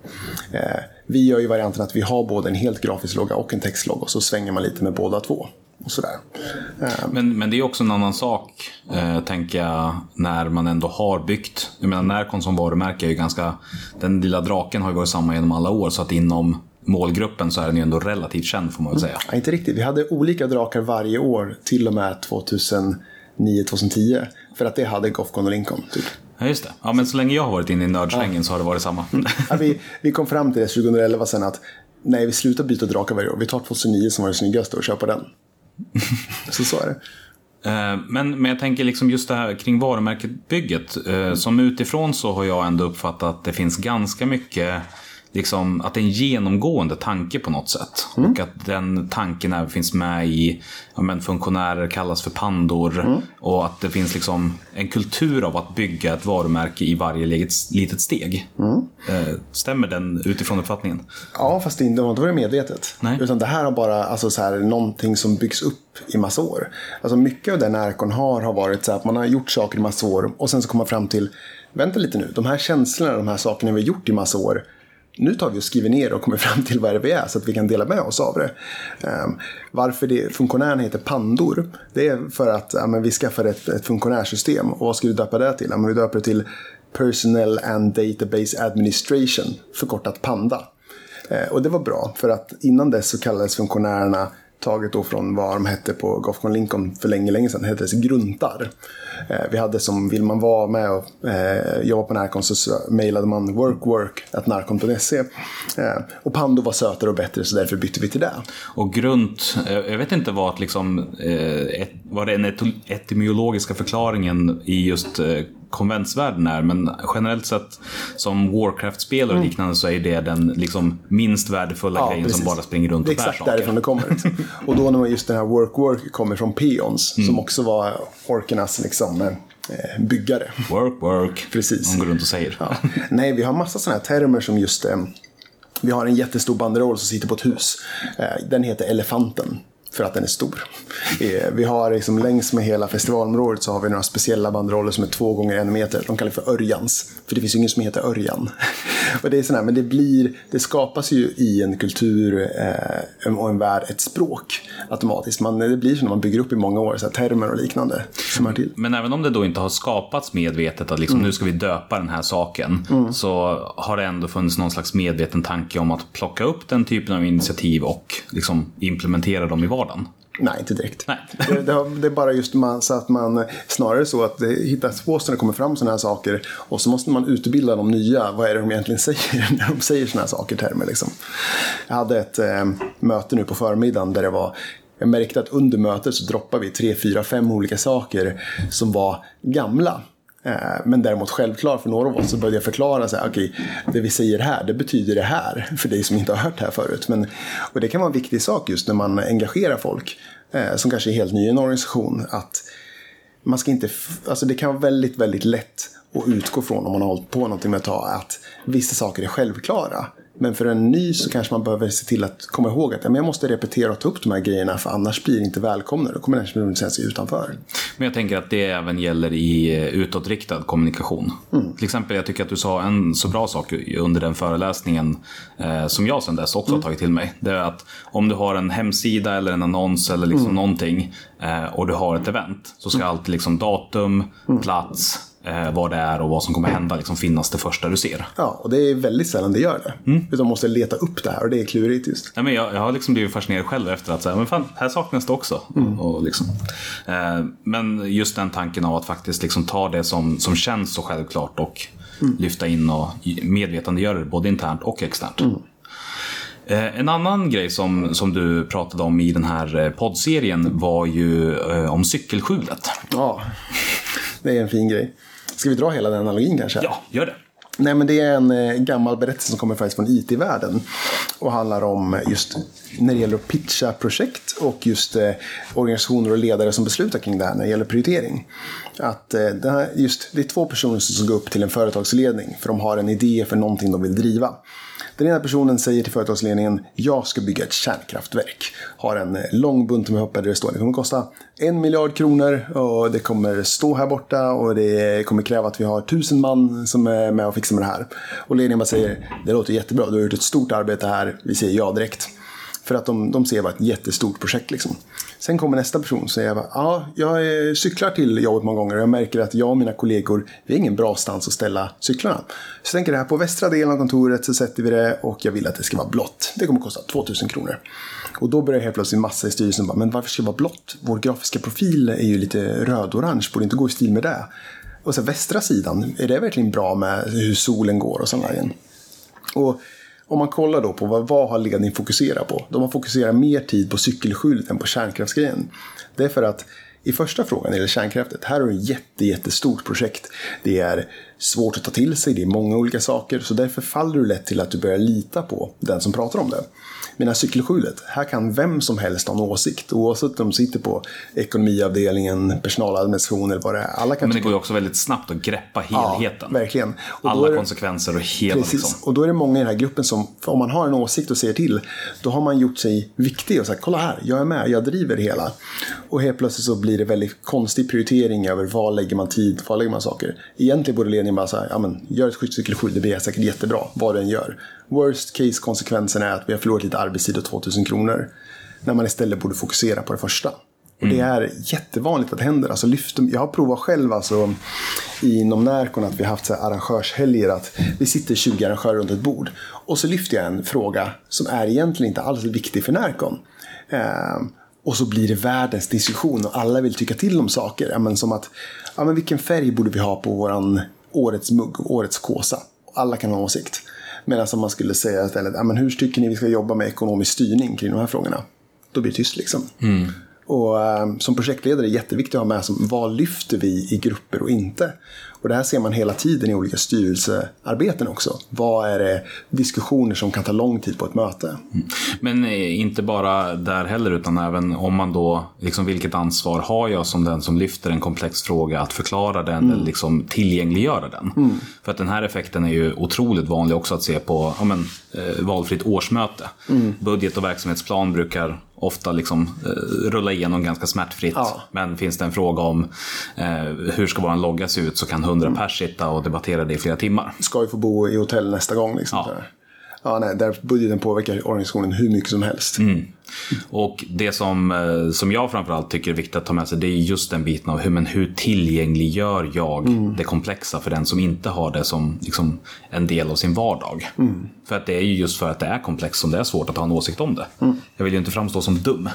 [SPEAKER 4] Eh, vi gör ju varianten att vi har både en helt grafisk logga och en textlogga, och så svänger man lite med båda två. Och sådär. Eh,
[SPEAKER 3] Men, men det är också en annan sak, eh, tänker jag, när man ändå har byggt. Jag menar, Närcon som varumärke är ju ganska... Den lilla draken har ju varit samma genom alla år, så att inom målgruppen så är den ju ändå relativt känd får man väl säga.
[SPEAKER 4] Ja, inte riktigt. Vi hade olika drakar varje år till och med 2009-2010. För att det hade Gothcon och Lincoln. Typ.
[SPEAKER 3] Ja, just det. Ja, men så länge jag har varit inne i nördsvängen så har det varit samma.
[SPEAKER 4] Ja, vi, vi kom fram till det 2011 sen att nej, vi slutar byta drakar varje år. Vi tar 2009 som var det snyggaste och på den. Så så är det.
[SPEAKER 3] Eh, Men, men jag tänker liksom just det här kring varumärkesbygget. Eh, Som utifrån så har jag ändå uppfattat att det finns ganska mycket Liksom, att det är en genomgående tanke på något sätt. Och att den tanken även finns med i ja, men funktionärer kallas för pandor. Och att det finns liksom en kultur av att bygga ett varumärke i varje litet, steg. Eh, Stämmer den utifrån uppfattningen?
[SPEAKER 4] Ja, fast det inte- det varit medvetet.
[SPEAKER 3] Nej.
[SPEAKER 4] Utan det här har bara alltså, så här, någonting som byggs upp i massa år. Alltså, mycket av det Närcon har har varit så här att man har gjort saker i massa år och sen så kommer man fram till, vänta lite nu, de här känslorna, de här sakerna vi har gjort i massa år, nu tar vi och skriver ner och kommer fram till vad det är vi är så att vi kan dela med oss av det. Ehm, varför det, funktionären heter Pandor, det är för att ja, men vi skaffade ett, ett funktionärsystem. Och vad ska vi döpa det till? Ja, men vi döper det till Personnel and Database Administration, förkortat PANDA. Ehm, och det var bra, för att innan dess så kallades funktionärerna taget då från vad de hette på Gothcon Lincoln för länge, länge sedan, hette det gruntar. Eh, vi hade som, vill man vara med och eh, jobba på Närcon så mejlade man workwork.narcon.se Eh, och Pando var sötare och bättre så därför bytte vi till det.
[SPEAKER 3] Och grunt, eh, jag vet inte vad liksom, eh, ett, den etymologiska förklaringen i just eh, konventsvärlden är, men generellt sett som Warcraft-spelare och liknande så är det den liksom minst värdefulla grejen som bara springer runt
[SPEAKER 4] Det
[SPEAKER 3] och
[SPEAKER 4] är
[SPEAKER 3] bär
[SPEAKER 4] exakt
[SPEAKER 3] saker.
[SPEAKER 4] därifrån det kommer. liksom. och då när just den här work-work kommer från peons,
[SPEAKER 3] Mm.
[SPEAKER 4] som också var orkernas liksom, eh, byggare.
[SPEAKER 3] Work, work.
[SPEAKER 4] Precis.
[SPEAKER 3] De går runt och säger.
[SPEAKER 4] Ja. Nej, vi har massa sådana här termer som just... Eh, vi har en jättestor banderoll som sitter på ett hus. Eh, den heter Elefanten. För att den är stor. Eh, vi har liksom längs med hela festivalområdet så har vi några speciella banderoller som är två gånger en meter. De kallar det för Örjans. För det finns ju ingen som heter Örjan och det är sån här, men det blir, det skapas ju i en kultur eh, och en värld ett språk automatiskt. Man, det blir så när man bygger upp i många år, så här, termer och liknande. Som hör till.
[SPEAKER 3] Men även om det då inte har skapats medvetet att liksom, nu ska vi döpa den här saken. Så har det ändå funnits någon slags medveten tanke om att plocka upp den typen av initiativ och liksom implementera dem i vardagen.
[SPEAKER 4] Nej, inte direkt.
[SPEAKER 3] Nej.
[SPEAKER 4] Det, det, har, det är bara just man, så att man snarare så att det hittas på när det kommer fram sådana här saker och så måste man utbilda de nya. Vad är det de egentligen säger när de säger sådana här saker, termer liksom. Jag hade ett eh, möte nu på förmiddagen där det var jag märkte att under mötet så droppade vi tre, fyra, fem olika saker som var gamla. Eh, Men däremot självklar för några av oss så började jag förklara så här, okej, det vi säger här, det betyder det här för dig som inte har hört det här förut. Men, och det kan vara en viktig sak just när man engagerar folk eh, som kanske är helt ny i en organisation, att man ska inte, alltså det kan vara väldigt, väldigt lätt att utgå från om man har hållit på någonting med ett tag, att vissa saker är självklara. Men för en ny så kanske man behöver se till att komma ihåg att ja, men jag måste repetera och ta upp de här grejerna för annars blir det inte välkomna. Då kommer den personen känna sig utanför.
[SPEAKER 3] Men jag tänker att det även gäller i eh, utåtriktad kommunikation. Till exempel, jag tycker att du sa en så bra sak under den föreläsningen eh, som jag sedan dess också har tagit till mig. Det är att om du har en hemsida eller en annons eller liksom någonting eh, och du har ett event så ska alltid liksom datum, plats, eh, vad det är och vad som kommer hända liksom finnas det första du ser.
[SPEAKER 4] Ja, och det är väldigt sällan det gör det. Utan man måste leta upp det här och det är klurigt just.
[SPEAKER 3] Nej, men jag, jag har liksom blivit fascinerad själv efter att säga, men fan, här saknas det också. Och liksom, eh, men just den tanken av att faktiskt liksom ta det som, som känns så självklart och lyfta in och medvetandegöra det både internt och externt. Eh, En annan grej som, som du pratade om i den här eh, poddserien var ju eh, om cykelskjulet.
[SPEAKER 4] Ja, det är en fin grej. Ska vi dra hela den analogin kanske?
[SPEAKER 3] Ja, gör det.
[SPEAKER 4] Nej, men det är en eh, gammal berättelse som kommer faktiskt från IT-världen. Och handlar om just när det gäller att pitcha projekt och just eh, organisationer och ledare som beslutar kring det här när det gäller prioritering. Att eh, det, här, just, det är två personer som går upp till en företagsledning för de har en idé för någonting de vill driva. Den ena personen säger till företagsledningen, jag ska bygga ett kärnkraftverk. Har en eh, lång bunt med papper där det står, det kommer kosta en miljard kronor och det kommer stå här borta och det kommer kräva att vi har tusen man som är med och fixar med det här. Och ledningen bara säger, det låter jättebra, du har gjort ett stort arbete här, vi säger ja direkt. För att de, de ser bara var ett jättestort projekt. Liksom. Sen kommer nästa person och säger ja, jag eh, cyklar till jobbet många gånger och jag märker att jag och mina kollegor, vi har ingen bra stans att ställa cyklarna. Så jag tänker det här på västra delen av kontoret så sätter vi det och jag vill att det ska vara blått. Det kommer kosta 2000 kronor. Och då börjar helt plötsligt massa i styrelsen bara, men varför ska det vara blått? Vår grafiska profil är ju lite röd-orange, borde inte gå i stil med det. Och så västra sidan, är det verkligen bra med hur solen går och sådana grejer? Och om man kollar då på vad, vad har ledningen fokuserat på? De har fokuserat mer tid på cykelskjulet än på kärnkraftsgrejen. Det är för att i första frågan, när det gäller kärnkraftet, här har du ett jätte, jättestort projekt. Det är svårt att ta till sig, det är många olika saker, så därför faller du lätt till att du börjar lita på den som pratar om det. Medan cykelskjulet, här kan vem som helst ha en åsikt, oavsett om de sitter på ekonomiavdelningen, personaladministration eller vad det är. Alla kan
[SPEAKER 3] Men det går ju också väldigt snabbt att greppa helheten.
[SPEAKER 4] Ja, verkligen. Och
[SPEAKER 3] Alla
[SPEAKER 4] är
[SPEAKER 3] konsekvenser och hela
[SPEAKER 4] Precis,
[SPEAKER 3] liksom.
[SPEAKER 4] och då är det många i den här gruppen som, om man har en åsikt och säger till, då har man gjort sig viktig och sagt, kolla här, jag är med, jag driver det hela. Och helt plötsligt så blir det väldigt konstig prioritering över var lägger man tid, var lägger man saker. Egentligen borde ledningen bara säga, ja men gör ett skyddscykelskjul, det blir säkert jättebra, vad den gör. Worst case konsekvensen är att vi har förlorat lite arbetstid och 2000 kronor. När man istället borde fokusera på det första. Och det är jättevanligt att det händer. Alltså lyft, jag har provat själv alltså, inom Närcon att vi har haft så här arrangörshelger. Att vi sitter 20 arrangörer runt ett bord. Och så lyfter jag en fråga som är egentligen inte alls viktig för Närcon. Ehm, och så blir det världens diskussion och alla vill tycka till om saker. Ja, men som att, ja, men vilken färg borde vi ha på våran årets mugg, årets kåsa? Alla kan ha en åsikt. Medan om man skulle säga istället, ja, men hur tycker ni vi ska jobba med ekonomisk styrning kring de här frågorna? Då blir det tyst liksom. Och eh, som projektledare är det jätteviktigt att ha med sig vad lyfter vi i grupper och inte. Och det här ser man hela tiden i olika styrelsearbeten också. Vad är det diskussioner som kan ta lång tid på ett möte?
[SPEAKER 3] Men eh, inte bara där heller, utan även om man då, liksom vilket ansvar har jag som den som lyfter en komplex fråga att förklara den eller liksom tillgängliggöra den? För att den här effekten är ju otroligt vanlig också att se på ja, men, eh, valfritt årsmöte. Budget och verksamhetsplan brukar ofta liksom, eh, rulla igenom ganska smärtfritt.
[SPEAKER 4] Ja.
[SPEAKER 3] Men finns det en fråga om eh, hur ska vår logga se ut så kan hundra pers sitta och debattera det i flera timmar.
[SPEAKER 4] Ska vi få bo i hotell nästa gång? Liksom,
[SPEAKER 3] Ja.
[SPEAKER 4] Ja, nej, där budgeten påverkar organisationen hur mycket som helst.
[SPEAKER 3] Och det som, eh, som jag framförallt tycker är viktigt att ta med sig det är just den biten av hur, men hur tillgängliggör jag det komplexa för den som inte har det som liksom, en del av sin vardag. För att det är ju just för att det är komplext som det är svårt att ha en åsikt om det. Jag vill ju inte framstå som dum.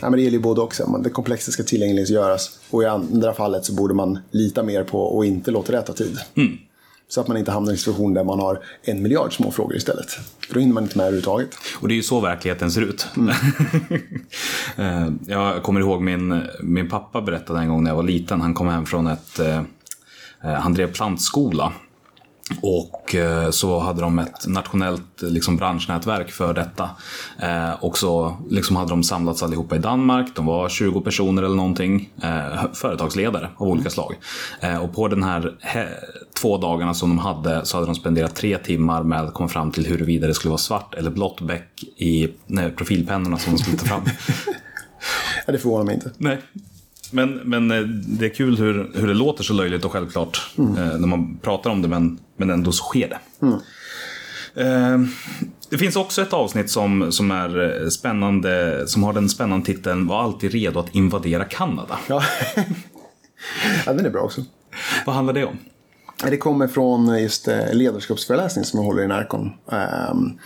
[SPEAKER 4] Ja, men det gäller ju både också. Man- Det komplexa ska tillgängliggöras. Och i andra fallet så borde man lita mer på och inte låta det ta tid. Så att man inte hamnar i en situation där man har en miljard små frågor istället. För då hinner man inte med överhuvudtaget.
[SPEAKER 3] Och det är ju så verkligheten ser ut. Eh, jag kommer ihåg min, min pappa berättade en gång när jag var liten. Han kom hem från ett... eh, eh, Han drev plantskola. Och eh, så hade de ett nationellt liksom, branschnätverk för detta. Eh, och så liksom, hade de samlats allihopa i Danmark. De var 20 personer eller någonting. Eh, företagsledare av olika slag. Eh, och på den här två dagarna som de hade så hade de spenderat tre timmar med att komma fram till huruvida det skulle vara svart eller blått bäck i nej, profilpennorna som de skulle ta fram.
[SPEAKER 4] Ja, det förvånar mig inte.
[SPEAKER 3] Nej. Men, men eh, det är kul hur, hur det låter så löjligt och självklart eh, när man pratar om det, men, men ändå så sker det. Eh, det finns också ett avsnitt som, som är spännande, som har den spännande titeln Var alltid redo att invadera Kanada.
[SPEAKER 4] Ja. ja, den är bra också.
[SPEAKER 3] Vad handlar det om?
[SPEAKER 4] Det kommer från eh, just eh, ledarskapsföreläsning som jag håller i Närcon. Ehm,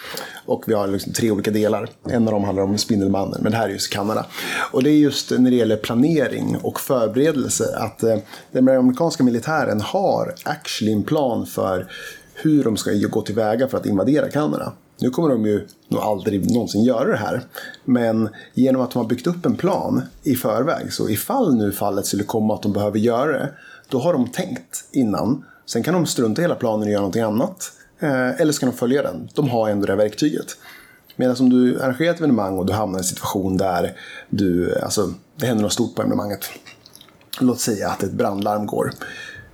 [SPEAKER 4] och vi har liksom tre olika delar. En av dem handlar om Spindelmannen, men det här är just Kanada. Och det är just när det gäller planering och förberedelse att eh, den amerikanska militären har actually en plan för hur de ska gå tillväga för att invadera Kanada. Nu kommer de ju nog aldrig någonsin göra det här. Men genom att de har byggt upp en plan i förväg, så ifall nu fallet skulle komma att de behöver göra det, då har de tänkt innan. Sen kan de strunta i hela planen och göra någonting annat. Eh, eller så kan de följa den. De har ändå det här verktyget. Medan om du arrangerar ett evenemang och du hamnar i en situation där du, alltså, det händer något stort på evenemanget. Låt säga att ett brandlarm går.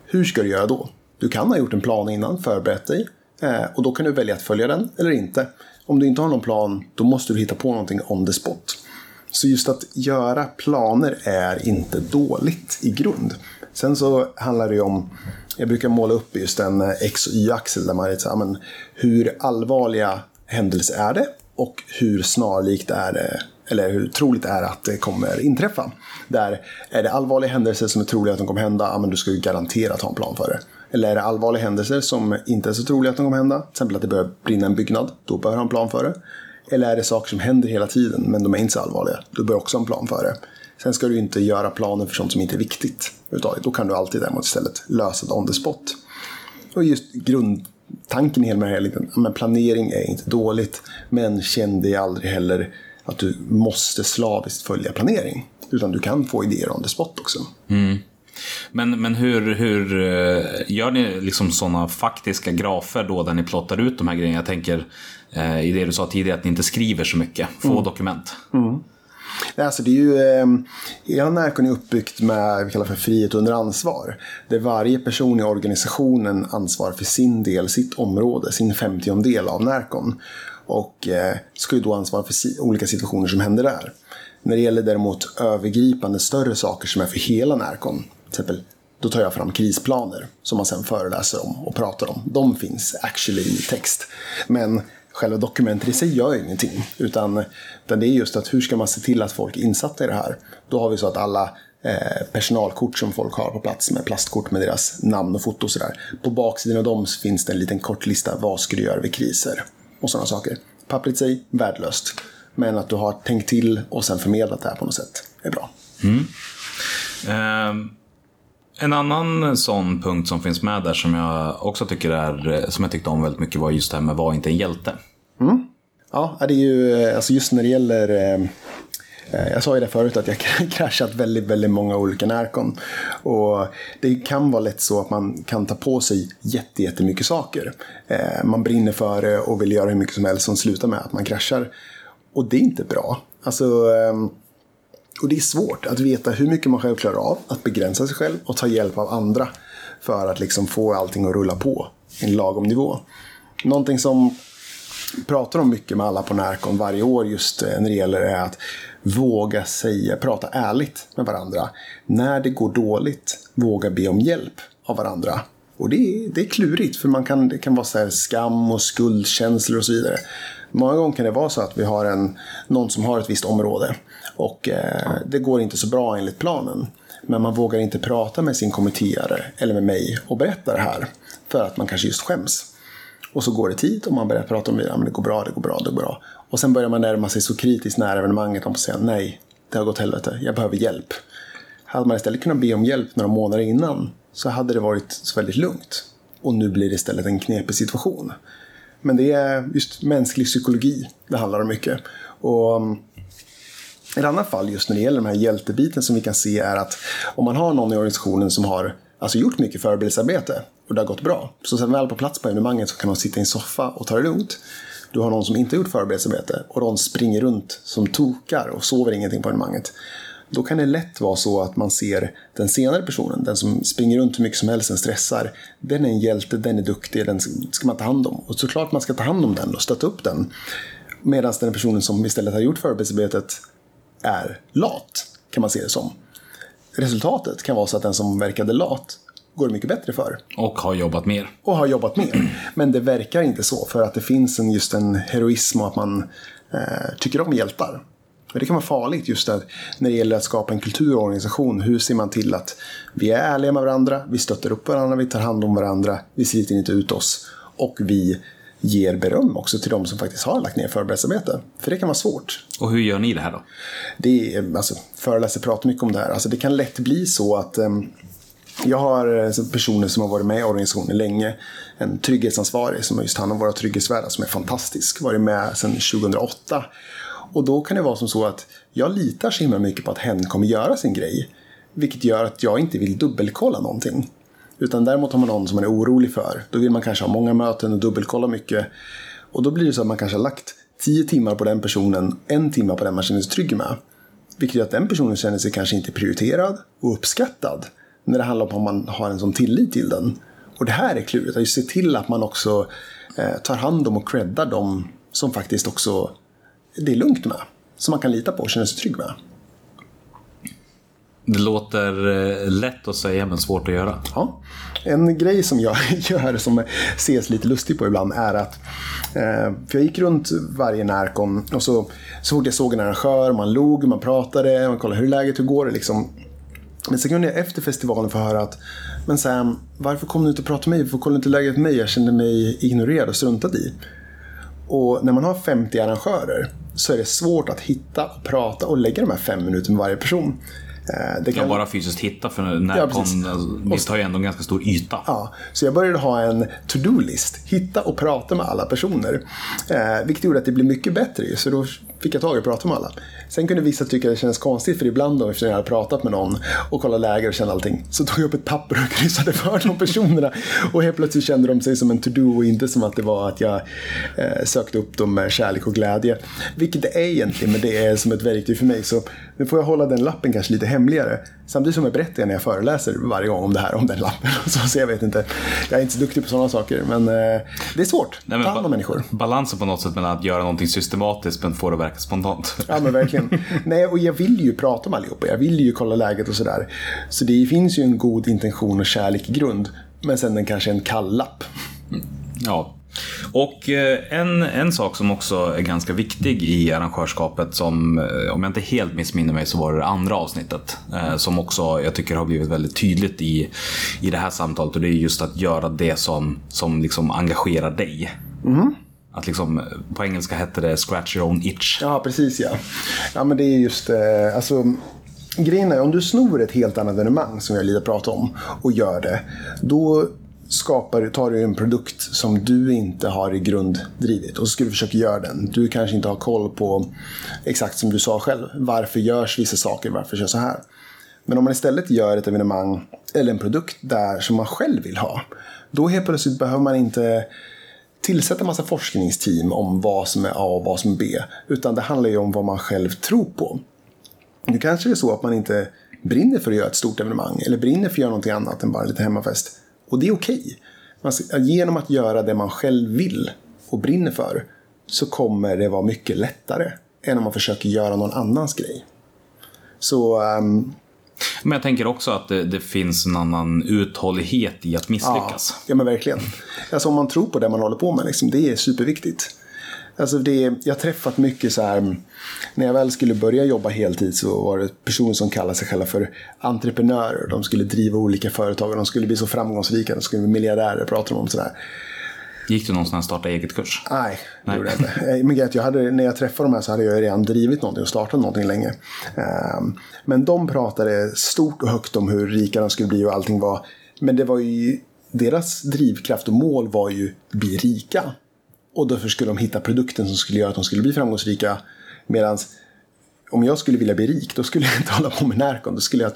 [SPEAKER 4] Hur ska du göra då? Du kan ha gjort en plan innan, förberett dig. Eh, och då kan du välja att följa den eller inte. Om du inte har någon plan, då måste du hitta på någonting on the spot. Så just att göra planer är inte dåligt i grund. Sen så handlar det ju om, jag brukar måla upp just en eh, X och Y-axel där man är så här, men hur allvarliga händelser är det och hur snarlikt är det eller hur troligt är att det kommer inträffa. Där är det allvarliga händelser som är troliga att de kommer hända, ja, men du ska ju garanterat ha en plan för det. Eller är det allvarliga händelser som inte är så troliga att de kommer hända, till exempel att det börjar brinna en byggnad, då bör du ha en plan för det. Eller är det saker som händer hela tiden, men de är inte så allvarliga, då bör du också ha en plan för det. Sen ska du inte göra planer för sånt som inte är viktigt. Då kan du alltid däremot istället lösa det on the spot. Och just grundtanken i hela den här liten, men planering är inte dåligt, men känn dig aldrig heller att du måste slaviskt följa planering. Utan du kan få idéer on the spot också.
[SPEAKER 3] Men, men hur, hur eh, gör ni liksom sådana faktiska grafer då där ni plottar ut de här grejerna? Jag tänker eh, i det du sa tidigare att ni inte skriver så mycket, få dokument.
[SPEAKER 4] Nej, Alltså det är ju, eh, hela Närcon är uppbyggt med vad vi kallar för frihet under ansvar. Där varje person i organisationen ansvarar för sin del, sitt område, sin femtiondel av Närcon. Och eh, ska ju då ansvara för si- olika situationer som händer där. När det gäller däremot övergripande större saker som är för hela Närcon, till exempel då tar jag fram krisplaner som man sen föreläser om och pratar om. De finns actually i text. Men själva dokumentet i sig gör ingenting. Utan, utan det är just att hur ska man se till att folk är insatta i det här. Då har vi så att alla eh, personalkort som folk har på plats med plastkort med deras namn och foto och sådär. På baksidan av dem finns det en liten kort lista. Vad ska du göra vid kriser? Och sådana saker. Pappret i sig, värdelöst. Men att du har tänkt till och sen förmedlat det här på något sätt är bra.
[SPEAKER 3] Eh, en annan sån punkt som finns med där som jag också tycker är, som jag tyckte om väldigt mycket var just det här med var inte en hjälte. Mm.
[SPEAKER 4] Ja, det är ju, eh, alltså just när det gäller eh, eh, jag sa ju det förut att jag kraschat väldigt, väldigt många olika närkon. Och det kan vara lätt så att man kan ta på sig jätte, jättemycket saker. Eh, Man brinner för det och vill göra hur mycket som helst som slutar med att man kraschar. Och det är inte bra. Alltså, ehm, och det är svårt att veta hur mycket man själv klarar av, att begränsa sig själv och ta hjälp av andra. För att liksom få allting att rulla på i en lagom nivå. Någonting som pratar om mycket med alla på Närcon varje år just eh, när det gäller är att våga säga, prata ärligt med varandra. När det går dåligt, våga be om hjälp av varandra. Och det är, det är klurigt för man kan, det kan vara så här skam och skuldkänslor och så vidare. Många gånger kan det vara så att vi har en, någon som har ett visst område och eh, det går inte så bra enligt planen. Men man vågar inte prata med sin kommitterare eller med mig och berätta det här. För att man kanske just skäms. Och så går det tid och man börjar prata om det. Ja, men det går bra, det går bra, det går bra. Och sen börjar man närma sig så kritiskt nära evenemanget och säga nej, det har gått helvete, jag behöver hjälp. Hade man istället kunnat be om hjälp några månader innan så hade det varit så väldigt lugnt. Och nu blir det istället en knepig situation. Men det är just mänsklig psykologi det handlar om mycket. Och mm, ett annat fall just när det gäller den här hjältebiten som vi kan se är att om man har någon i organisationen som har alltså gjort mycket förberedelsearbete och det har gått bra. Så sen väl på plats på evenemanget så kan de sitta i en soffa och ta det lugnt. Du har någon som inte gjort förberedelsearbete och de springer runt som tokar och sover ingenting på evenemanget. Då kan det lätt vara så att man ser den senare personen, den som springer runt hur mycket som helst, den stressar. Den är en hjälte, den är duktig, den ska man ta hand om. Och såklart man ska ta hand om den och stötta upp den. Medan den personen som istället har gjort förberedelsearbetet är lat, kan man se det som. Resultatet kan vara så att den som verkade lat går det mycket bättre för.
[SPEAKER 3] Och har jobbat mer.
[SPEAKER 4] Och har jobbat mer. Men det verkar inte så för att det finns en, just en heroism och att man eh, tycker om hjältar. Men det kan vara farligt just att när det gäller att skapa en kultur och organisation. Hur ser man till att vi är ärliga med varandra, vi stöttar upp varandra, vi tar hand om varandra, vi sliter inte ut oss. Och vi ger beröm också till de som faktiskt har lagt ner förberedelsearbete. För det kan vara svårt.
[SPEAKER 3] Och hur gör ni det här då?
[SPEAKER 4] Det är, alltså, föreläsare pratar mycket om det här. Alltså, det kan lätt bli så att um, jag har eh, personer som har varit med i organisationen länge. En trygghetsansvarig som har just hand om våra trygghetsvärdar som är fantastisk. Varit med sedan 2008. Och då kan det vara som så att jag litar så himla mycket på att hen kommer göra sin grej. Vilket gör att jag inte vill dubbelkolla någonting. Utan däremot har man någon som man är orolig för. Då vill man kanske ha många möten och dubbelkolla mycket. Och då blir det så att man kanske har lagt tio timmar på den personen, en timme på den man känner sig trygg med. Vilket gör att den personen känner sig kanske inte prioriterad och uppskattad. När det handlar om att man har en sån tillit till den. Och det här är klurigt, att se till att man också eh, tar hand om och creddar dem som faktiskt också det är lugnt med. Som man kan lita på och känna sig trygg med.
[SPEAKER 3] Det låter eh, lätt att säga men svårt att göra.
[SPEAKER 4] Ja. En grej som jag gör som ses lite lustig på ibland är att eh, för jag gick runt varje Närcon. och så, så fort jag såg en arrangör, man log, man pratade, man kollade hur läget, hur går det liksom. Men sen kunde jag efter festivalen få höra att Men Sam, varför kom du inte och pratade med mig? Varför kollade du inte läget med mig? Jag kände mig ignorerad och struntad i. Och när man har 50 arrangörer så är det svårt att hitta, prata och lägga de här fem minuterna med varje person. Eh,
[SPEAKER 3] Det kan... Ja, bara fysiskt hitta för när
[SPEAKER 4] Ja, precis.
[SPEAKER 3] vi tar ju ändå en ganska stor yta.
[SPEAKER 4] Ja, så jag började ha en to-do-list. Hitta och prata med alla personer. Eh, vilket gjorde att det blev mycket bättre så då fick jag tag i att prata med alla. Sen kunde vissa tycka det kändes konstigt för ibland då efter jag hade pratat med någon och kollat läge och kände allting så tog jag upp ett papper och kryssade för de personerna. Och helt plötsligt kände de sig som en to-do och inte som att det var att jag eh, sökte upp dem med kärlek och glädje. Vilket det är egentligen, men det är som ett verktyg för mig. Så nu får jag hålla den lappen kanske lite hemligare. Samtidigt som jag berättar när jag föreläser varje gång om det här, om den lappen. Så, så jag vet inte, jag är inte så duktig på sådana saker. Men eh, det är svårt.
[SPEAKER 3] Nej, men
[SPEAKER 4] Ta hand om människor.
[SPEAKER 3] Balansen på något sätt mellan att göra någonting systematiskt men få det att verka spontant.
[SPEAKER 4] Ja men verkligen. Nej, och jag vill ju prata med allihopa. Jag vill ju kolla läget och sådär. Så det finns ju en god intention och kärlek i grund. Men sen den kanske en kall lapp.
[SPEAKER 3] Ja. Och eh, en, en sak som också är ganska viktig i arrangörskapet som, eh, om jag inte helt missminner mig, så var det det andra avsnittet. eh, Som också jag tycker har blivit väldigt tydligt i, i det här samtalet. Och det är just att göra det som, som liksom engagerar dig. Att liksom, eh, på engelska hette det scratch your own itch.
[SPEAKER 4] Ja, precis ja. Ja, men det är just, eh, alltså. Grejen är, om du snor ett helt annat evenemang som jag lite pratat om och gör det. Då skapar, tar du en produkt som du inte har i grund drivit och så ska du försöka göra den. Du kanske inte har koll på, exakt som du sa själv, varför görs vissa saker, varför görs så här. Men om man istället gör ett evenemang eller en produkt där som man själv vill ha. Då helt plötsligt behöver man inte tillsätta massa forskningsteam om vad som är A och vad som är B. Utan det handlar ju om vad man själv tror på. Nu kanske det är så att man inte brinner för att göra ett stort evenemang eller brinner för att göra någonting annat än bara lite hemmafest. Och det är okej. Okay. Genom att göra det man själv vill och brinner för så kommer det vara mycket lättare än om man försöker göra någon annans grej. Så um,
[SPEAKER 3] men jag tänker också att det, det finns en annan uthållighet i att misslyckas.
[SPEAKER 4] Ja, ja men verkligen. Alltså om man tror på det man håller på med, liksom, det är superviktigt. Alltså det, jag har träffat mycket så här, när jag väl skulle börja jobba heltid så var det personer som kallade sig själva för entreprenörer. De skulle driva olika företag och de skulle bli så framgångsrika, de skulle bli miljardärer, pratar de om sådär.
[SPEAKER 3] Gick du någon sån här starta eget-kurs?
[SPEAKER 4] Nej, det gjorde jag inte. Eh, Men att jag hade, när jag träffade de här så hade jag redan drivit någonting och startat någonting länge. Ehm, Men de pratade stort och högt om hur rika de skulle bli och allting var. Men det var ju, deras drivkraft och mål var ju bli rika. Och därför skulle de hitta produkten som skulle göra att de skulle bli framgångsrika. Medan om jag skulle vilja bli rik, då skulle jag inte hålla på med Närcon. Då skulle jag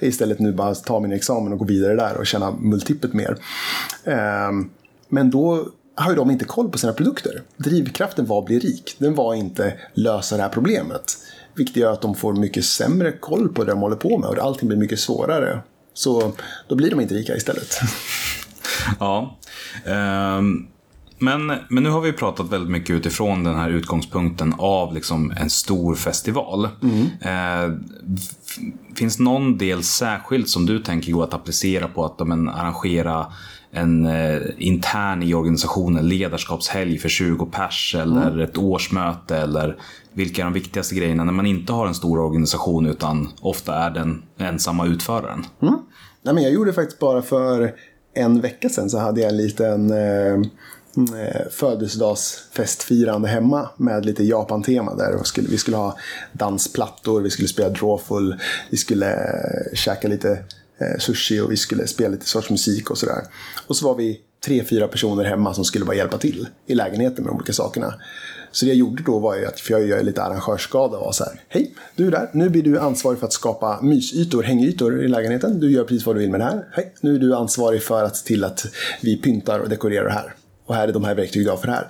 [SPEAKER 4] istället nu bara ta min examen och gå vidare där och tjäna multiplet mer. Ehm, men då har ju de inte koll på sina produkter. Drivkraften var att bli rik. Den var inte lösa det här problemet. Vilket gör att de får mycket sämre koll på det de håller på med och allting blir mycket svårare. Så då blir de inte rika istället.
[SPEAKER 3] Ja. Um men, men nu har vi pratat väldigt mycket utifrån den här utgångspunkten av liksom en stor festival. Eh, f- finns någon del särskilt som du tänker gå att applicera på att men, arrangera en eh, intern i organisationen ledarskapshelg för 20 pers eller ett årsmöte eller vilka är de viktigaste grejerna när man inte har en stor organisation utan ofta är den ensamma utföraren?
[SPEAKER 4] Nej, men jag gjorde faktiskt bara för en vecka sedan så hade jag en liten eh, eh, Eh, födelsedagsfestfirande hemma med lite Japan-tema där vi skulle, vi skulle ha dansplattor, vi skulle spela drawful, vi skulle eh, käka lite eh, sushi och vi skulle spela lite sorts musik och sådär. Och så var vi tre, fyra personer hemma som skulle bara hjälpa till i lägenheten med de olika sakerna. Så det jag gjorde då var ju att, för jag är lite arrangörsskada, var så här. Hej, du är där. Nu blir du ansvarig för att skapa mysytor, hängytor i lägenheten. Du gör precis vad du vill med det här. Hej, nu är du ansvarig för att se till att vi pyntar och dekorerar det här. Och här är de här verktyg du har för det här.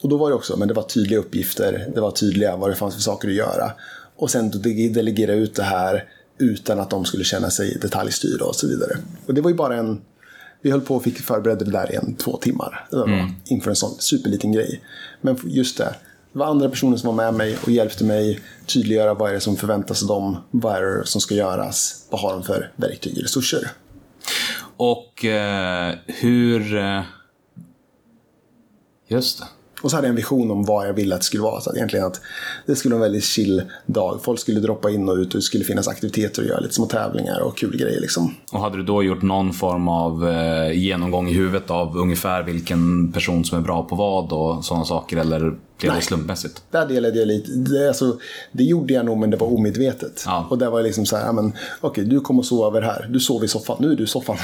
[SPEAKER 4] Och då var det också, men det var tydliga uppgifter. Det var tydliga vad det fanns för saker att göra. Och sen delegera ut det här utan att de skulle känna sig detaljstyrda och så vidare. Och det var ju bara en vi höll på och fick förbereda det där i en två timmar. Det var bra. Inför en sån superliten grej. Men just det. Det var andra personer som var med mig och hjälpte mig tydliggöra vad är det som förväntas av dem. Vad är det som ska göras. Vad har de för verktyg och resurser.
[SPEAKER 3] Och eh, hur... Just det.
[SPEAKER 4] Och så hade jag en vision om vad jag ville att det skulle vara. Så att egentligen att det skulle vara en väldigt chill dag. Folk skulle droppa in och ut och det skulle finnas aktiviteter att göra. Lite små tävlingar och kul grejer liksom.
[SPEAKER 3] Och hade du då gjort någon form av eh, genomgång i huvudet av ungefär vilken person som är bra på vad och sådana saker? Eller blev det slumpmässigt?
[SPEAKER 4] Där delade jag lite. Det, alltså, det gjorde jag nog men det var omedvetet.
[SPEAKER 3] Ja.
[SPEAKER 4] Och där var jag liksom så här, okej du kommer sova över här. Du sover i soffan, nu är du i soffan.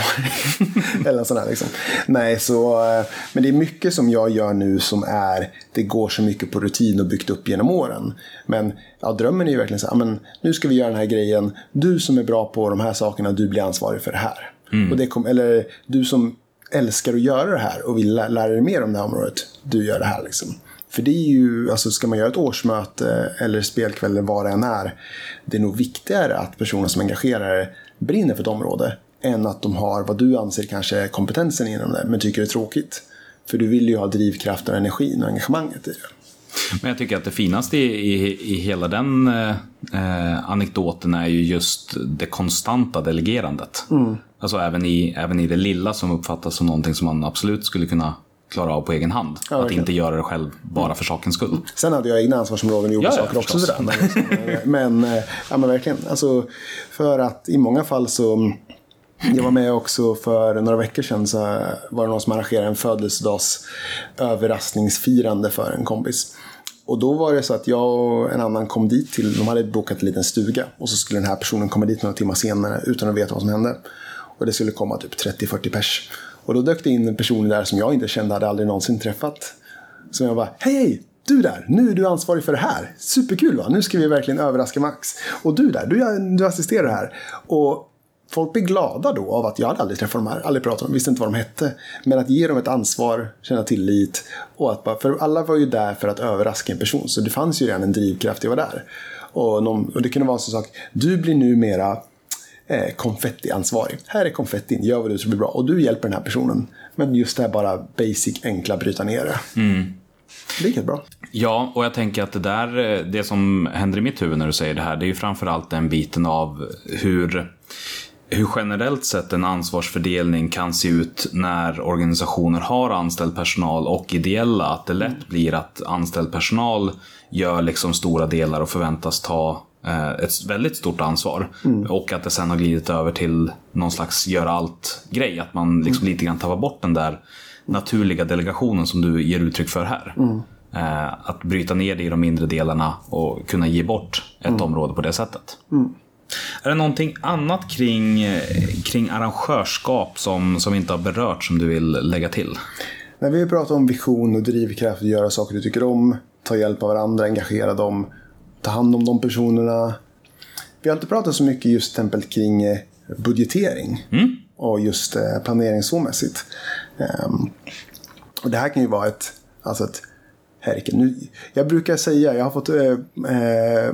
[SPEAKER 4] Eller sån här liksom. Nej, så, eh, men det är mycket som jag gör nu som är, det går så mycket på rutin och byggt upp genom åren. Men ja, drömmen är ju verkligen så här, men, nu ska vi göra den här grejen. Du som är bra på de här sakerna, du blir ansvarig för det här. Och det kom, eller du som älskar att göra det här och vill lä- lära dig mer om det här området, du gör det här liksom. För det är ju, alltså ska man göra ett årsmöte eller spelkväll eller vad det än är. Det är nog viktigare att personer som engagerar brinner för ett område. Än att de har vad du anser kanske är kompetensen inom det, men tycker det är tråkigt. För du vill ju ha drivkraften och energin och engagemanget i det.
[SPEAKER 3] Men jag tycker att det finaste i, i, i hela den eh, eh, anekdoten är ju just det konstanta delegerandet. Alltså även i, även i det lilla som uppfattas som någonting som man absolut skulle kunna klara av på egen hand. att
[SPEAKER 4] verkligen.
[SPEAKER 3] inte göra det själv bara för sakens skull.
[SPEAKER 4] Sen hade jag egna ansvarsområden och gjorde
[SPEAKER 3] Ja, ja,
[SPEAKER 4] saker också.
[SPEAKER 3] förstås.
[SPEAKER 4] Sådär. Men, men, eh, ja, men verkligen. Alltså, för att i många fall så jag var med också för några veckor sedan så var det någon som arrangerade en födelsedags överraskningsfirande för en kompis. Och då var det så att jag och en annan kom dit till, de hade bokat en liten stuga och så skulle den här personen komma dit några timmar senare utan att veta vad som hände. Och det skulle komma typ 30-40 pers. Och då dök det in en person där som jag inte kände, hade aldrig någonsin träffat. Så jag bara, hej hej! Du där, nu är du ansvarig för det här. Superkul va? Nu ska vi verkligen överraska Max. Och du där, du, du assisterar här. Och folk blir glada då av att jag hade aldrig träffat dem här, aldrig pratat med dem, visste inte vad de hette. Men att ge dem ett ansvar, känna tillit. Och att bara, för alla var ju där för att överraska en person. Så det fanns ju redan en drivkraft i att vara där. Och, någon, och det kunde vara en sån sak, du blir numera eh, konfettiansvarig. Här är konfettin, gör vad du tror blir bra. Och du hjälper den här personen. Men just det här bara basic, enkla, bryta ner det. Det gick helt bra.
[SPEAKER 3] Ja, och jag tänker att det där, eh, det som händer i mitt huvud när du säger det här, det är ju framförallt den biten av hur, hur generellt sett en ansvarsfördelning kan se ut när organisationer har anställd personal och ideella. Att det lätt blir att anställd personal gör liksom stora delar och förväntas ta ett väldigt stort ansvar. Och att det sen har glidit över till någon slags göra allt-grej. Att man liksom lite grann tappar bort den där naturliga delegationen som du ger uttryck för här. Eh, att bryta ner det i de mindre delarna och kunna ge bort ett område på det sättet. Är det någonting annat kring, eh, kring arrangörskap som, som inte har berört som du vill lägga till?
[SPEAKER 4] När vi pratar om vision och drivkraft, göra saker du tycker om, ta hjälp av varandra, engagera dem, ta hand om de personerna. Vi har inte pratat så mycket just till exempel kring eh, budgetering och just eh, planering så mässigt. Ehm, och det här kan ju vara ett, alltså ett herregud, nu, jag brukar säga, jag har fått eh, eh,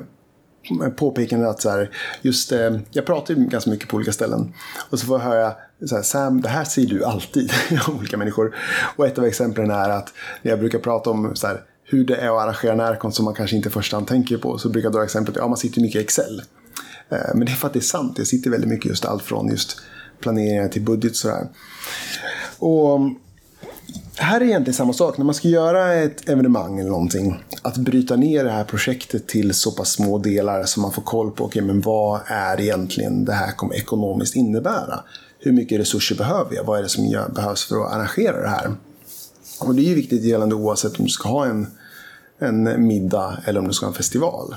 [SPEAKER 4] påpekande att så här, just, eh, jag pratar ju ganska mycket på olika ställen. Och så får jag höra, så här, Sam, det här säger du alltid av olika människor. Och ett av exemplen är att när jag brukar prata om så här, hur det är att arrangera närkon som man kanske inte i första hand tänker på. Så brukar jag dra exemplet, ja man sitter mycket i Excel. Eh, men det är för att det är sant, jag sitter väldigt mycket just allt från just planeringar till budget sådär. Och mm, här är egentligen samma sak. När man ska göra ett evenemang eller någonting. Att bryta ner det här projektet till så pass små delar så man får koll på okay, men vad är egentligen det här kommer ekonomiskt innebära. Hur mycket resurser behöver jag? Vad är det som behövs för att arrangera det här? Och det är ju viktigt gällande oavsett om du ska ha en, en middag eller om du ska ha en festival.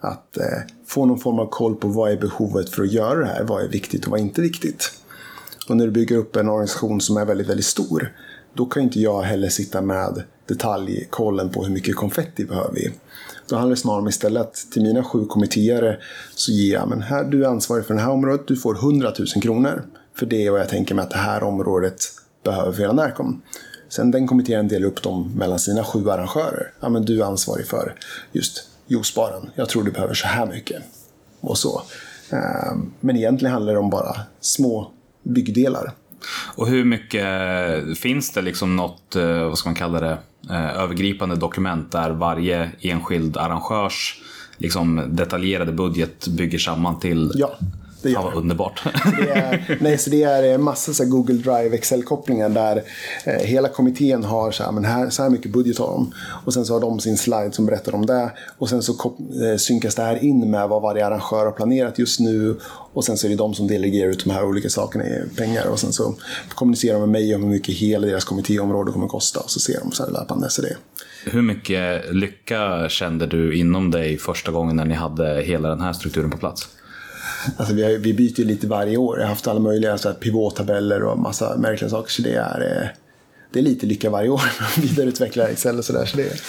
[SPEAKER 4] Att eh, få någon form av koll på vad är behovet för att göra det här. Vad är viktigt och vad är inte viktigt. Och när du bygger upp en organisation som är väldigt, väldigt stor då kan inte jag heller sitta med detaljkollen på hur mycket konfetti behöver vi. Då handlar det snarare om istället till mina sju kommittéer så ger jag, men här, du är ansvarig för det här området, du får 100 000 kronor. För det är vad jag tänker mig att det här området behöver för hela Närcom. Sen den kommittén delar upp dem mellan sina sju arrangörer. Ja, men du är ansvarig för just juicebaren. Jag tror du behöver så här mycket. Och så. Ehm, Men egentligen handlar det om bara små byggdelar.
[SPEAKER 3] Och hur mycket finns det liksom något, eh, vad ska man kalla det, eh, övergripande dokument där varje enskild arrangörs liksom detaljerade budget bygger samman till
[SPEAKER 4] Ja, det gör
[SPEAKER 3] Fan vad underbart.
[SPEAKER 4] Det är, nej, så det är eh, massa så Google Drive Excel-kopplingar där eh, hela kommittén har så här, men här, så här mycket budget har de. Och sen så har de sin slide som berättar om det. Och sen så eh, synkas det här in med vad varje arrangör har planerat just nu. Och sen så är det de som delegerar ut de här olika sakerna i pengar. Och sen så kommunicerar de med mig om hur mycket hela deras kommittéområde kommer att kosta. Och så ser de så här löpande. Så det.
[SPEAKER 3] Hur mycket lycka kände du inom dig första gången när ni hade hela den här strukturen på plats?
[SPEAKER 4] Alltså vi, har, vi byter ju lite varje år. Jag har haft alla möjliga så här pivottabeller och massa märkliga saker. Så det är, eh, det är lite lycka varje år. att Vidareutveckla Excel och sådär. Så det är-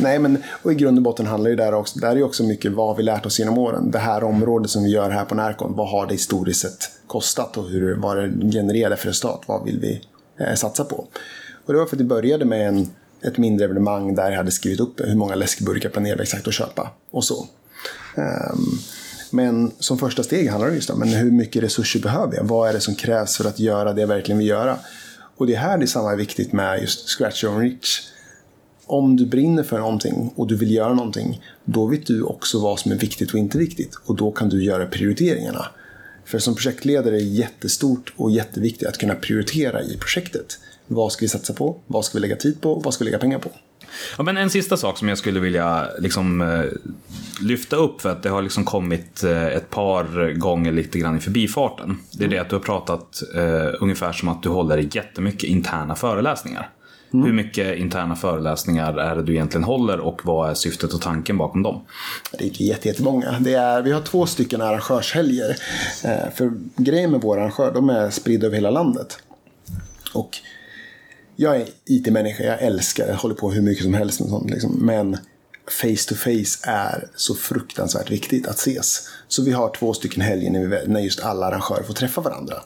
[SPEAKER 4] nej, men och i grund och botten handlar det där också. Där är också mycket vad har vi lärt oss genom åren. Det här området som vi gör här på Närcon. Vad har det historiskt sett kostat och hur, vad det genererade för resultat? Vad vill vi eh, satsa på? Och det var för att det började med en, ett mindre evenemang där jag hade skrivit upp hur många läskburkar planerade vi exakt att köpa. Och så. Um, men som första steg handlar det just om men hur mycket resurser behöver jag? Vad är det som krävs för att göra det jag verkligen vill göra? Och det är här det är samma viktigt med just Scratch and Reach. Om du brinner för någonting och du vill göra någonting, då vet du också vad som är viktigt och inte viktigt. Och då kan du göra prioriteringarna. För som projektledare är det jättestort och jätteviktigt att kunna prioritera i projektet. Vad ska vi satsa på? Vad ska vi lägga tid på? Vad ska vi lägga pengar på?
[SPEAKER 3] Ja, men en sista sak som jag skulle vilja liksom, eh, lyfta upp för att det har liksom kommit eh, ett par gånger lite grann i förbifarten. Det är det att du har pratat eh, ungefär som att du håller jättemycket interna föreläsningar. Hur mycket interna föreläsningar är det du egentligen håller och vad är syftet och tanken bakom dem?
[SPEAKER 4] Det är inte jätte- jättemånga. Det är, vi har två stycken arrangörshelger. Eh, för grejen med våra arrangörer, de är spridda över hela landet. Och jag är IT-människa, jag älskar, det, håller på hur mycket som helst med sånt. Liksom. Men face to face är så fruktansvärt viktigt att ses. Så vi har två stycken helger när, vi, när just alla arrangörer får träffa varandra.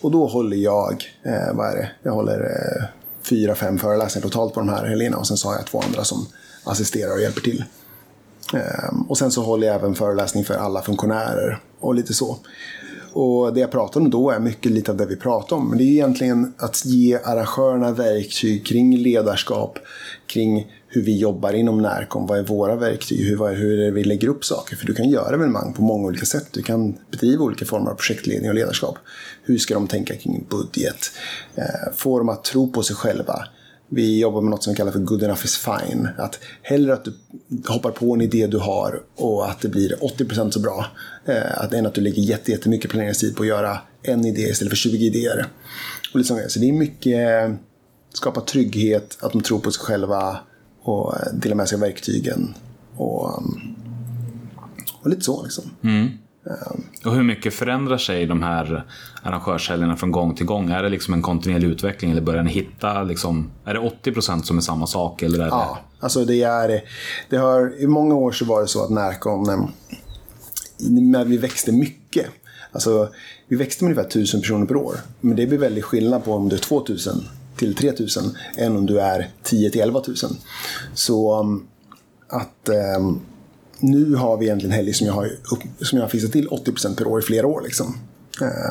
[SPEAKER 4] Och då håller jag, eh, vad är det, jag håller eh, fyra, fem föreläsningar totalt på de här helgerna. Och sen så har jag två andra som assisterar och hjälper till. Eh, Och sen så håller jag även föreläsning för alla funktionärer och lite så. Och det jag pratar om då är mycket lite av det vi pratar om. Men det är egentligen att ge arrangörerna verktyg kring ledarskap, kring hur vi jobbar inom Närcom. Vad är våra verktyg? Hur, vad är, hur är det vi lägger upp saker? För du kan göra evenemang på många olika sätt. Du kan bedriva olika former av projektledning och ledarskap. Hur ska de tänka kring budget? Eh, Få dem att tro på sig själva. Vi jobbar med något som vi kallar för good enough is fine. Att hellre att du hoppar på en idé du har och att det blir 80% så bra. Eh, att än att du lägger jättemycket planeringstid på att göra en idé istället för 20 idéer. Och liksom. Så det är mycket eh, skapa trygghet, att de tror på sig själva och eh, dela med sig av verktygen. Och, mm, och lite så liksom. Mm.
[SPEAKER 3] Eh, och hur mycket förändrar sig de här arrangörshelgerna från gång till gång? Är det liksom en kontinuerlig utveckling eller börjar ni hitta, liksom, är det 80% som är samma sak? Eller är det...
[SPEAKER 4] Ja, alltså det är... Det har, I många år så var det så att Närcon, när vi växte mycket, alltså vi växte med ungefär 1000 personer per år. Men det blir väldigt skillnad på om du är 2000 till 3000 än om du är 10 till 11 000. Så um, att ehm, nu har vi egentligen helger som jag har, upp, som jag har fixat till 80% per år i flera år. Liksom.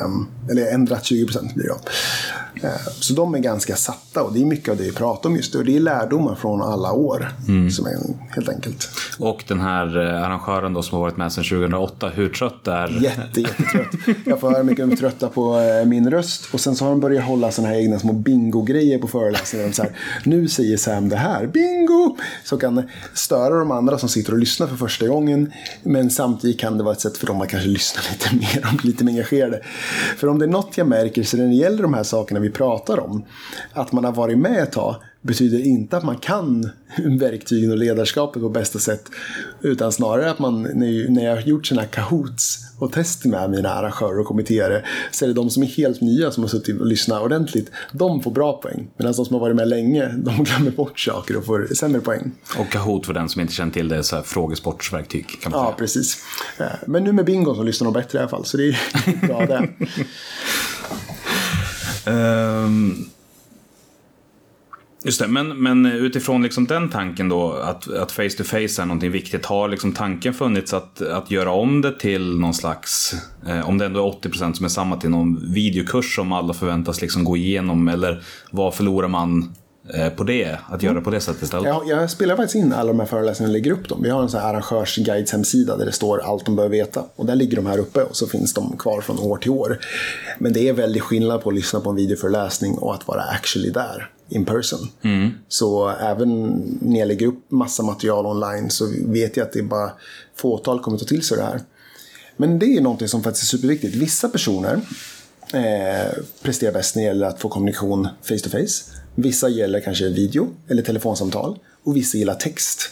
[SPEAKER 4] Um, eller ändrat 20% blir det. Uh, så de är ganska satta och det är mycket av det vi pratar om just nu. Det är lärdomar från alla år. Som är helt enkelt.
[SPEAKER 3] Och den här eh, arrangören då som har varit med sedan 2008, hur trött är...
[SPEAKER 4] Jätte, jättetrött. Jag får höra mycket om trötta på eh, min röst. Och sen så har de börjat hålla såna här egna små bingo-grejer på föreläsningar. De så här, nu säger Sam det här, bingo! Så kan störa de andra som sitter och lyssnar för första gången. Men samtidigt kan det vara ett sätt för dem att kanske lyssna lite mer och bli lite mer engagerade. För om det är något jag märker så när det gäller de här sakerna vi pratar om. Att man har varit med ett tag betyder inte att man kan verktygen och ledarskapet på bästa sätt. Utan snarare att man, när jag har gjort sina kahoots och tester med mina arrangörer och kommittéer så är det de som är helt nya som har suttit och lyssnat ordentligt. De får bra poäng. Medan de som har varit med länge, de glömmer bort saker och får sämre poäng.
[SPEAKER 3] Och Kahoot för den som inte känner till det är så här frågesportsverktyg kan man
[SPEAKER 4] Ja,
[SPEAKER 3] säga.
[SPEAKER 4] precis. Eh, Men nu med bingo så lyssnar de bättre i alla fall. Så det är bra det.
[SPEAKER 3] Ehm, just det, men, men utifrån liksom den tanken då att, att face to face är någonting viktigt. Har liksom tanken funnits att, att göra om det till någon slags, eh, om det ändå är 80% som är samma till någon videokurs som alla förväntas liksom gå igenom eller vad förlorar man på det? Att göra på det sättet istället?
[SPEAKER 4] Jag, jag spelar faktiskt in alla de här föreläsningarna och lägger upp dem. Vi har en sån här arrangörsguides hemsida där det står allt de behöver veta. Och där ligger de här uppe och så finns de kvar från år till år. Men det är väldigt skillnad på att lyssna på en videoföreläsning och att vara actually där in person. Så även när jag lägger upp massa material online så vet jag att det är bara fåtal kommer ta till sig det här. Men det är någonting som faktiskt är superviktigt. Vissa personer eh, presterar bäst när det gäller att få kommunikation face to face. Vissa gäller kanske video eller telefonsamtal och vissa gillar text.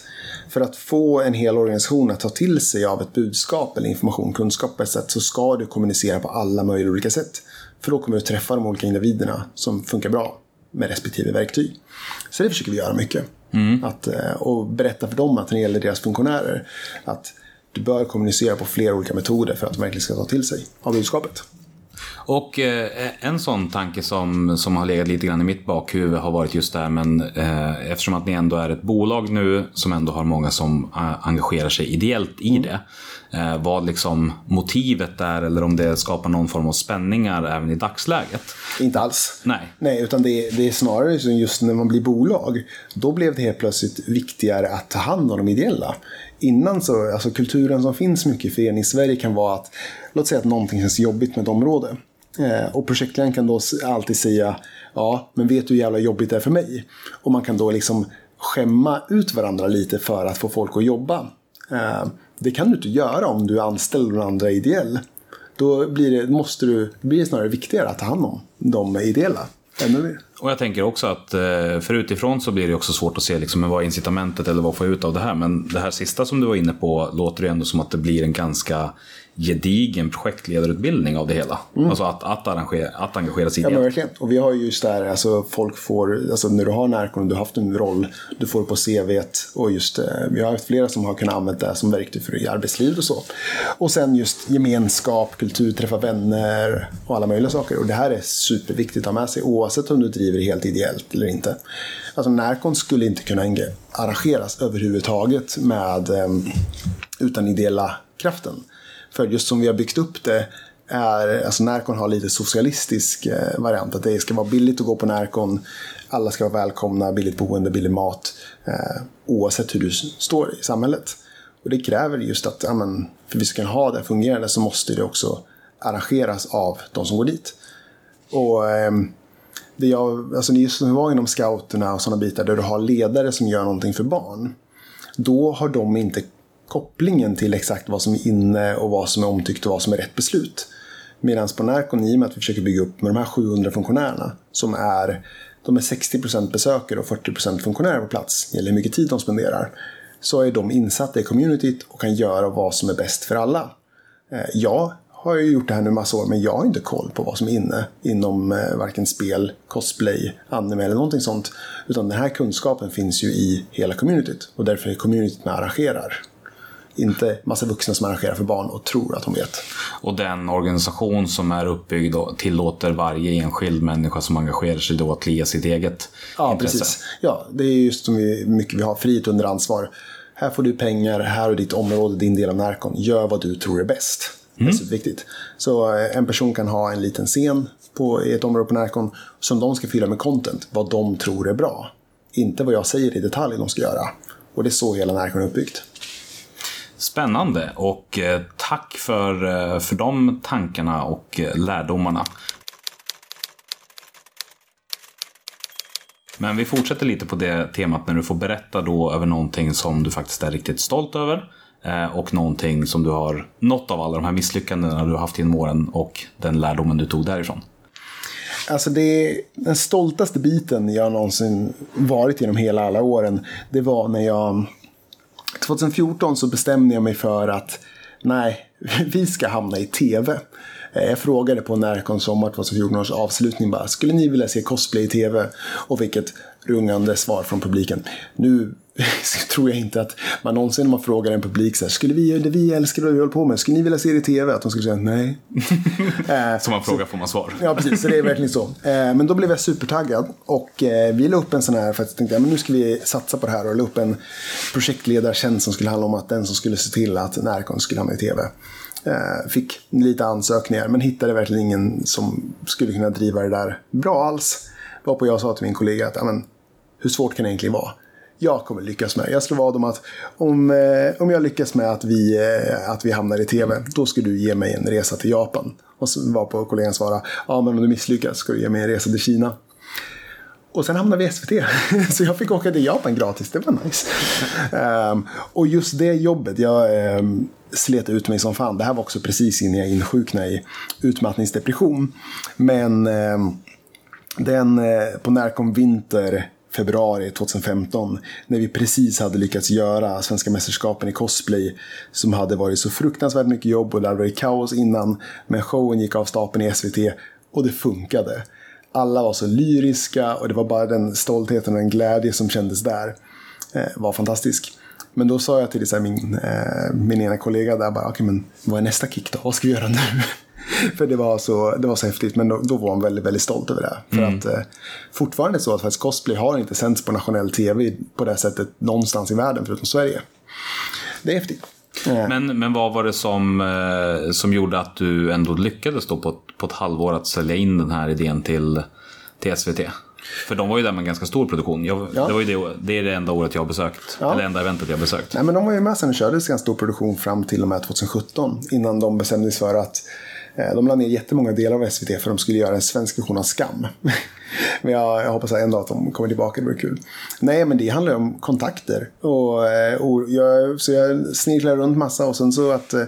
[SPEAKER 4] För att få en hel organisation att ta till sig av ett budskap eller information, kunskap på ett sätt så ska du kommunicera på alla möjliga olika sätt. För då kommer du träffa de olika individerna som funkar bra med respektive verktyg. Så det försöker vi göra mycket. Att, eh, och berätta för dem att när det gäller deras funktionärer att du bör kommunicera på flera olika metoder för att de verkligen ska ta till sig av budskapet.
[SPEAKER 3] Och eh, en sån tanke som, som har legat lite grann i mitt bakhuvud har varit just där, men eh, eftersom att ni ändå är ett bolag nu som ändå har många som eh, engagerar sig ideellt i det. Eh, vad liksom motivet är eller om det skapar någon form av spänningar även i dagsläget.
[SPEAKER 4] Inte alls.
[SPEAKER 3] Nej.
[SPEAKER 4] Nej, utan det är, det är snarare just när man blir bolag. Då blev det helt plötsligt viktigare att ta hand om de ideella. Innan så, alltså kulturen som finns mycket i förenings-Sverige kan vara att, låt säga att någonting känns jobbigt med ett område. Eh, och projektledaren kan då alltid säga, ja, men vet du hur jävla jobbigt det är för mig? Och man kan då liksom skämma ut varandra lite för att få folk att jobba. Eh, det kan du inte göra om du är anställd och den andra är ideell. Då blir det, måste du, det snarare viktigare att ta hand om de ideella.
[SPEAKER 3] Och jag tänker också att eh, för utifrån så blir det också svårt att se liksom, vad är incitamentet eller vad får jag ut av det här. Men det här sista som du var inne på låter ju ändå som att det blir en ganska gedigen projektledarutbildning av det hela. Alltså att, att, arrangera, att engagera sig
[SPEAKER 4] Ja, men
[SPEAKER 3] ideellt.
[SPEAKER 4] verkligen. Och vi har ju just där, alltså folk får, alltså när du har närkon och du har haft en roll, du får det på CVt. Och just, eh, vi har haft flera som har kunnat använda det som verktyg för i arbetslivet och så. Och sen just gemenskap, kultur, träffa vänner och alla möjliga saker. Och det här är superviktigt att ha med sig oavsett om du driver det helt ideellt eller inte. Alltså närkon skulle inte kunna arrangeras överhuvudtaget med, eh, utan ideella kraften. För just som vi har byggt upp det är, alltså Närcon har lite socialistisk eh, variant. Att det ska vara billigt att gå på Närcon. Alla ska vara välkomna, billigt boende, billig mat. Eh, oavsett hur du står i samhället. Och det kräver just att, ja, men, för att vi ska kunna ha det fungerande så måste det också arrangeras av de som går dit. Och eh, det jag, alltså just som vi var inom scouterna och sådana bitar där du har ledare som gör någonting för barn. Då har de inte kopplingen till exakt vad som är inne och vad som är omtyckt och vad som är rätt beslut. Medan på Närcon, i och med att vi försöker bygga upp med de här 700 funktionärerna som är, de är 60% besökare och 40% funktionärer på plats, gäller hur mycket tid de spenderar, så är de insatta i communityt och kan göra vad som är bäst för alla. Eh, jag har ju gjort det här nu massa år, men jag har inte koll på vad som är inne inom eh, varken spel, cosplay, anime eller någonting sånt. Utan den här kunskapen finns ju i hela communityt och därför är communityt med arrangerar. Inte massa vuxna som arrangerar för barn och tror att de vet.
[SPEAKER 3] Och den organisation som är uppbyggd tillåter varje enskild människa som engagerar sig då att klia sitt eget
[SPEAKER 4] Ja,
[SPEAKER 3] intresse.
[SPEAKER 4] precis. Ja, det är just som vi, mycket vi har, frihet under ansvar. Här får du pengar, här är ditt område, din del av Närcon. Gör vad du tror är bäst. Det är så viktigt. Så eh, en person kan ha en liten scen på, i ett område på Närcon som de ska fylla med content, vad de tror är bra. Inte vad jag säger i detalj de ska göra. Och det är så hela Närcon är uppbyggt.
[SPEAKER 3] Spännande och eh, tack för, eh, för de tankarna och eh, lärdomarna. Men vi fortsätter lite på det temat när du får berätta då över någonting som du faktiskt är riktigt stolt över. Och någonting som du har nått av alla de här misslyckandena du har haft genom åren och den lärdomen du tog därifrån.
[SPEAKER 4] Alltså det, den stoltaste biten jag någonsin varit genom hela alla åren, det var när jag 2014 så bestämde jag mig för att nej, vi ska hamna i tv. Eh, jag frågade på Närcon Sommar 2014 års avslutning bara, skulle ni vilja se cosplay i tv? Och fick ett rungande svar från publiken. Nu tror jag inte att man någonsin när man frågar en publik så här, skulle vi göra det vi älskar och vi håller på med, skulle ni vilja se det i tv? Att de skulle säga nej. Eh,
[SPEAKER 3] Som man frågar får man svar.
[SPEAKER 4] Ja, precis. Så det är verkligen så. Eh, men då blev jag supertaggad. Och eh, vi la upp en sån här, för att jag tänkte ja, men nu ska vi satsa på det här. Och la upp en projektledartjänst som skulle handla om att den som skulle se till att Närcon skulle hamna i tv. Eh, fick lite ansökningar, men hittade verkligen ingen som skulle kunna driva det där bra alls. Varpå jag sa till min kollega att, ja, men, hur svårt kan det egentligen vara? Jag kommer lyckas med det. Jag slår vad om att om, eh, om jag lyckas med att vi, eh, att vi hamnar i tv, då ska du ge mig en resa till Japan. Och så var på kollegan svara, ja men om du misslyckas ska du ge mig en resa till Kina. Och sen hamnade vi i SVT. Så jag fick åka till Japan gratis. Det var nice. Um, och just det jobbet, jag um, slet ut mig som fan. Det här var också precis innan jag insjuknade i utmattningsdepression. Men um, den uh, på Närcon Vinter februari 2015 när vi precis hade lyckats göra Svenska mästerskapen i cosplay som hade varit så fruktansvärt mycket jobb och det hade varit kaos innan men showen gick av stapeln i SVT och det funkade. Alla var så lyriska och det var bara den stoltheten och den glädje som kändes där eh, var fantastisk. Men då sa jag till min, eh, min ena kollega där bara, okej men vad är nästa kick då? Vad ska vi göra nu? För det var så, det var så häftigt, men då, då var han väldigt, väldigt stolt över det. För att eh, fortfarande så att faktiskt cosplay har inte sänds på nationell tv på det sättet någonstans i världen förutom Sverige. Det är häftigt. Eh,
[SPEAKER 3] Men, men vad var det som, eh, som gjorde att du ändå lyckades då på, ett- på ett halvår att sälja in den här idén till, till SVT? För de var ju där med en ganska stor produktion. Jag,
[SPEAKER 4] Ja.
[SPEAKER 3] det, var ju det, det är det enda året jag har besökt.
[SPEAKER 4] Ja.
[SPEAKER 3] Eller enda eventet jag har besökt.
[SPEAKER 4] Nej, men de var ju med sen och körde en ganska stor produktion fram till och med 2017. Innan de bestämde sig för att Eh, de la ner jättemånga delar av SVT för att de skulle göra en svensk version av Skam. men jag, jag hoppas ändå en dag att de kommer tillbaka, det vore kul. Nej, men det handlar ju om kontakter. Och, eh, och jag, så jag snirklade runt massa och sen så att eh,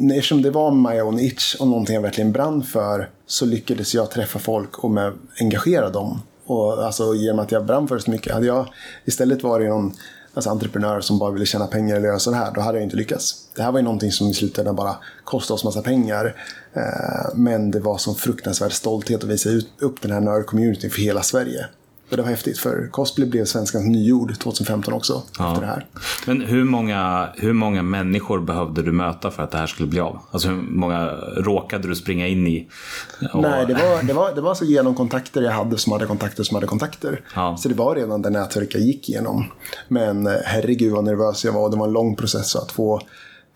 [SPEAKER 4] Eftersom det var my own itch och någonting jag verkligen brann för så lyckades jag träffa folk och med, engagera dem. Och alltså, genom att jag brann för det så mycket. Hade jag istället varit någon alltså, entreprenör som bara ville tjäna pengar eller göra så här, då hade jag inte lyckats. Det här var ju någonting som i slutändan bara kostade oss massa pengar. Eh, men det var som fruktansvärd stolthet att visa ut, upp den här nörd-communityn för hela Sverige. Och det var häftigt, för cosplay blev svenskans nyord 2015 också, efter det här.
[SPEAKER 3] Men hur många, hur många människor behövde du möta för att det här skulle bli av? Alltså hur många råkade du springa in i? Och-
[SPEAKER 4] Nej, det var, det var, det var så genom kontakter jag hade som hade kontakter som hade kontakter.
[SPEAKER 3] Ja.
[SPEAKER 4] Så det var redan det nätverk jag gick igenom. Men eh, herregud vad nervös jag var. Det var en lång process att få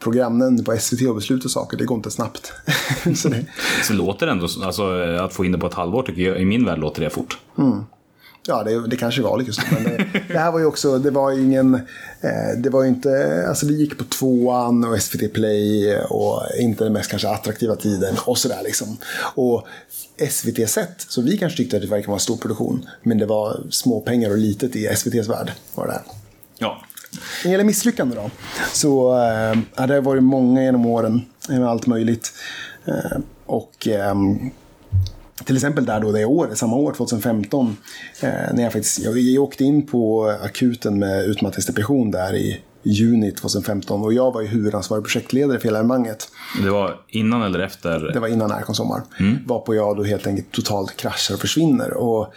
[SPEAKER 4] programnämnden på SVT att besluta saker. Det går inte snabbt. så det,
[SPEAKER 3] Så låter det ändå, alltså att få in det på ett halvår tycker jag, i min värld låter det fort.
[SPEAKER 4] ja, det, det kanske var lyckas. Men det, det här var ju också, det var ingen, eh, det var ju inte, alltså vi gick på tvåan och SVT Play och inte den mest kanske attraktiva tiden och sådär liksom. Och SVT sett, så vi kanske tyckte att det verkar vara en stor produktion, men det var små pengar och litet i SVTs värld. Var det här.
[SPEAKER 3] Ja.
[SPEAKER 4] När det gäller misslyckande då, så eh, ja, det har varit många genom åren med allt möjligt. Eh, och ehm, till exempel där då det året, samma år, 2015, eh, när jag faktiskt, jag, jag åkte in på akuten med utmattningsdepression där i juni 2015 och jag var ju huvudansvarig projektledare för hela evenemanget.
[SPEAKER 3] Det var innan eller efter?
[SPEAKER 4] Det var innan Närcon Sommar. Varpå jag då helt enkelt totalt kraschar och försvinner. Och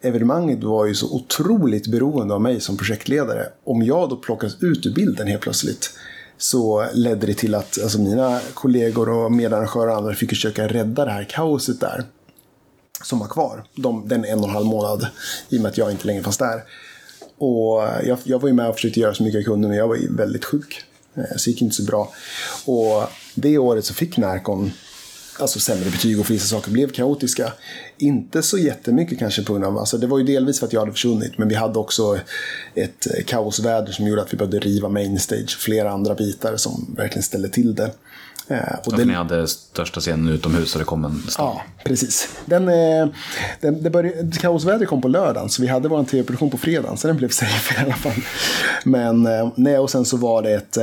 [SPEAKER 4] evenemanget var ju så otroligt beroende av mig som projektledare. Om jag då plockas ut ur bilden helt plötsligt så ledde det till att alltså, mina kollegor och medarrangörer och andra fick försöka rädda det här kaoset där. Som var kvar. De, den en och en halv månad. I och med att jag inte längre fanns där. Och jag, jag var ju med och försökte göra så mycket jag kunde men jag var ju väldigt sjuk. Eh, så det gick inte så bra. Och det året så fick Närcon alltså sämre betyg och vissa saker blev kaotiska. Inte så jättemycket kanske på grund av, alltså det var ju delvis för att jag hade försvunnit, men vi hade också ett eh, kaosväder som gjorde att vi behövde riva mainstage och flera andra bitar som verkligen ställde till det. Eh, Och
[SPEAKER 3] Ja, för ni hade största scenen utomhus och det kom en storm.
[SPEAKER 4] Ja, precis. Den, eh, den, det började, kaosvädret kom på lördagen, så vi hade vår tv-produktion på fredagen, så den blev safe i alla fall. Men nej, och sen så var det ett,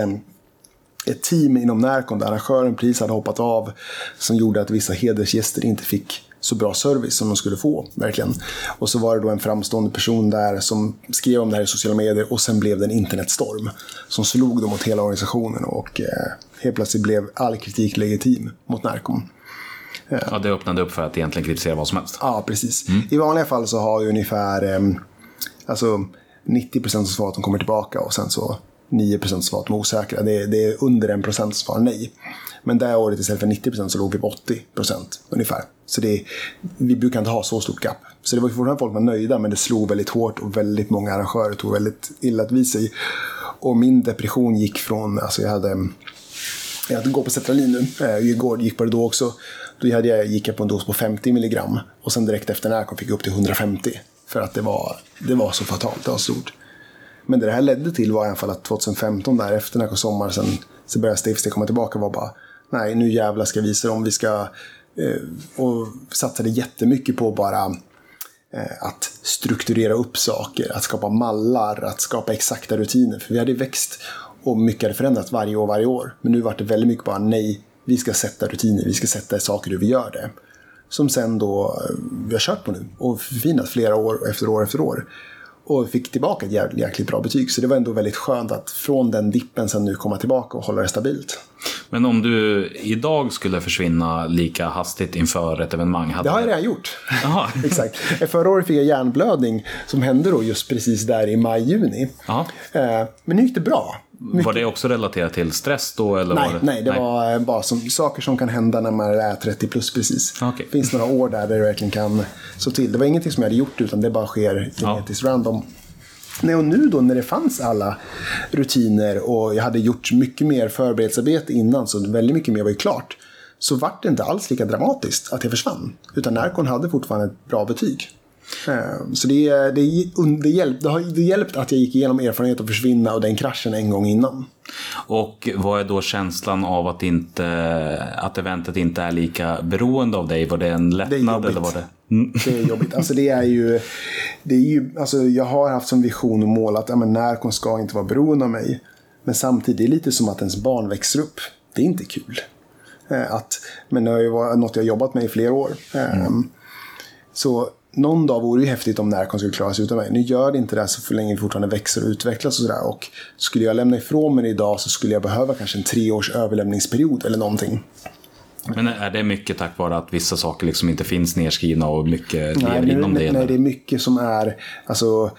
[SPEAKER 4] ett team inom Närcon där arrangören precis hade hoppat av, som gjorde att vissa hedersgäster inte fick så bra service som de skulle få, verkligen. Och så var det då en framstående person där som skrev om det här i sociala medier och sen blev det en internetstorm som slog då mot hela organisationen och eh, helt plötsligt blev all kritik legitim mot Närcon.
[SPEAKER 3] Ja, det öppnade upp för att egentligen kritisera vad som helst.
[SPEAKER 4] Ja, precis. I vanliga fall så har ju ungefär eh, alltså 90% som svarar att de kommer tillbaka och sen så 9% som att de osäkra. Det är, det är under 1% som svarar nej. Men det här året istället för 90% så låg vi på 80% ungefär. Så det vi brukar inte ha så stort gap. Så det var fortfarande folk som var nöjda men det slog väldigt hårt och väldigt många arrangörer tog väldigt illa vid sig. Och min depression gick från, alltså jag hade jag går på Cetralin nu. Eh, igår gick på det då också. Då hade jag, gick jag på en dos på 50 milligram. Och sen direkt efter Närcon fick jag upp till 150. För att det var, det var så fatalt, det var stort. Men det det här ledde till var i alla fall att 2015 där efter Närcon Sommar sen så började steg komma tillbaka och var bara nej nu jävlar ska jag visa dem. Vi ska eh, och satsade jättemycket på bara eh, att strukturera upp saker, att skapa mallar, att skapa exakta rutiner. För vi hade växt och mycket hade förändrats varje år, varje år. Men nu var det väldigt mycket bara nej, vi ska sätta rutiner, vi ska sätta saker hur vi gör det. Som sen då eh, vi har kört på nu och förfinat flera år efter år efter år. Och fick tillbaka ett jävligt, jäkligt bra betyg. Så det var ändå väldigt skönt att från den dippen sen nu komma tillbaka och hålla det stabilt.
[SPEAKER 3] Men om du idag skulle försvinna lika hastigt inför ett evenemang? Hade
[SPEAKER 4] Det har jag redan gjort. Exakt. Förra året fick jag hjärnblödning som hände då just precis där i maj-juni. Eh, Men nu gick det bra.
[SPEAKER 3] Var det också relaterat till stress då? Eller
[SPEAKER 4] Nej,
[SPEAKER 3] var det...
[SPEAKER 4] nej, det var bara som, saker som kan hända när man är 30 plus precis.
[SPEAKER 3] Okej.
[SPEAKER 4] Det finns några år där det verkligen kan så till. Det var ingenting som jag hade gjort utan det bara sker genetiskt random. Nej, och nu då när det fanns alla rutiner och jag hade gjort mycket mer förberedelsearbete innan så väldigt mycket mer var ju klart. Så vart det inte alls lika dramatiskt att jag försvann. Utan Närcon hade fortfarande ett bra betyg. Eh, Så det, det, det, hjälp, det har det hjälpt att jag gick igenom erfarenhet att försvinna och den kraschen en gång innan.
[SPEAKER 3] Och vad är då känslan av att, inte, att eventet inte är lika beroende av dig? Var det en lättnad?
[SPEAKER 4] jobbigt.
[SPEAKER 3] eller var det... Mm.
[SPEAKER 4] Det är jobbigt. Alltså det är ju, det är ju alltså jag har haft som vision och mål att ja, men Närcon ska inte vara beroende av mig. Men samtidigt, det är lite som att ens barn växer upp. Det är inte kul. Eh, Att, men det har ju varit något jag jobbat med i flera år. Eh, Så någon dag vore det ju häftigt om Närcon skulle klara sig utan mig. Nu gör det inte det så för länge vi fortfarande växer och utvecklas och sådär. Och skulle jag lämna ifrån mig det idag så skulle jag behöva kanske en tre års överlämningsperiod eller någonting.
[SPEAKER 3] Men är det mycket tack vare att vissa saker liksom inte finns nedskrivna och mycket lever
[SPEAKER 4] Nej,
[SPEAKER 3] inom det?
[SPEAKER 4] nej,
[SPEAKER 3] eller?
[SPEAKER 4] nej, det är mycket som är alltså,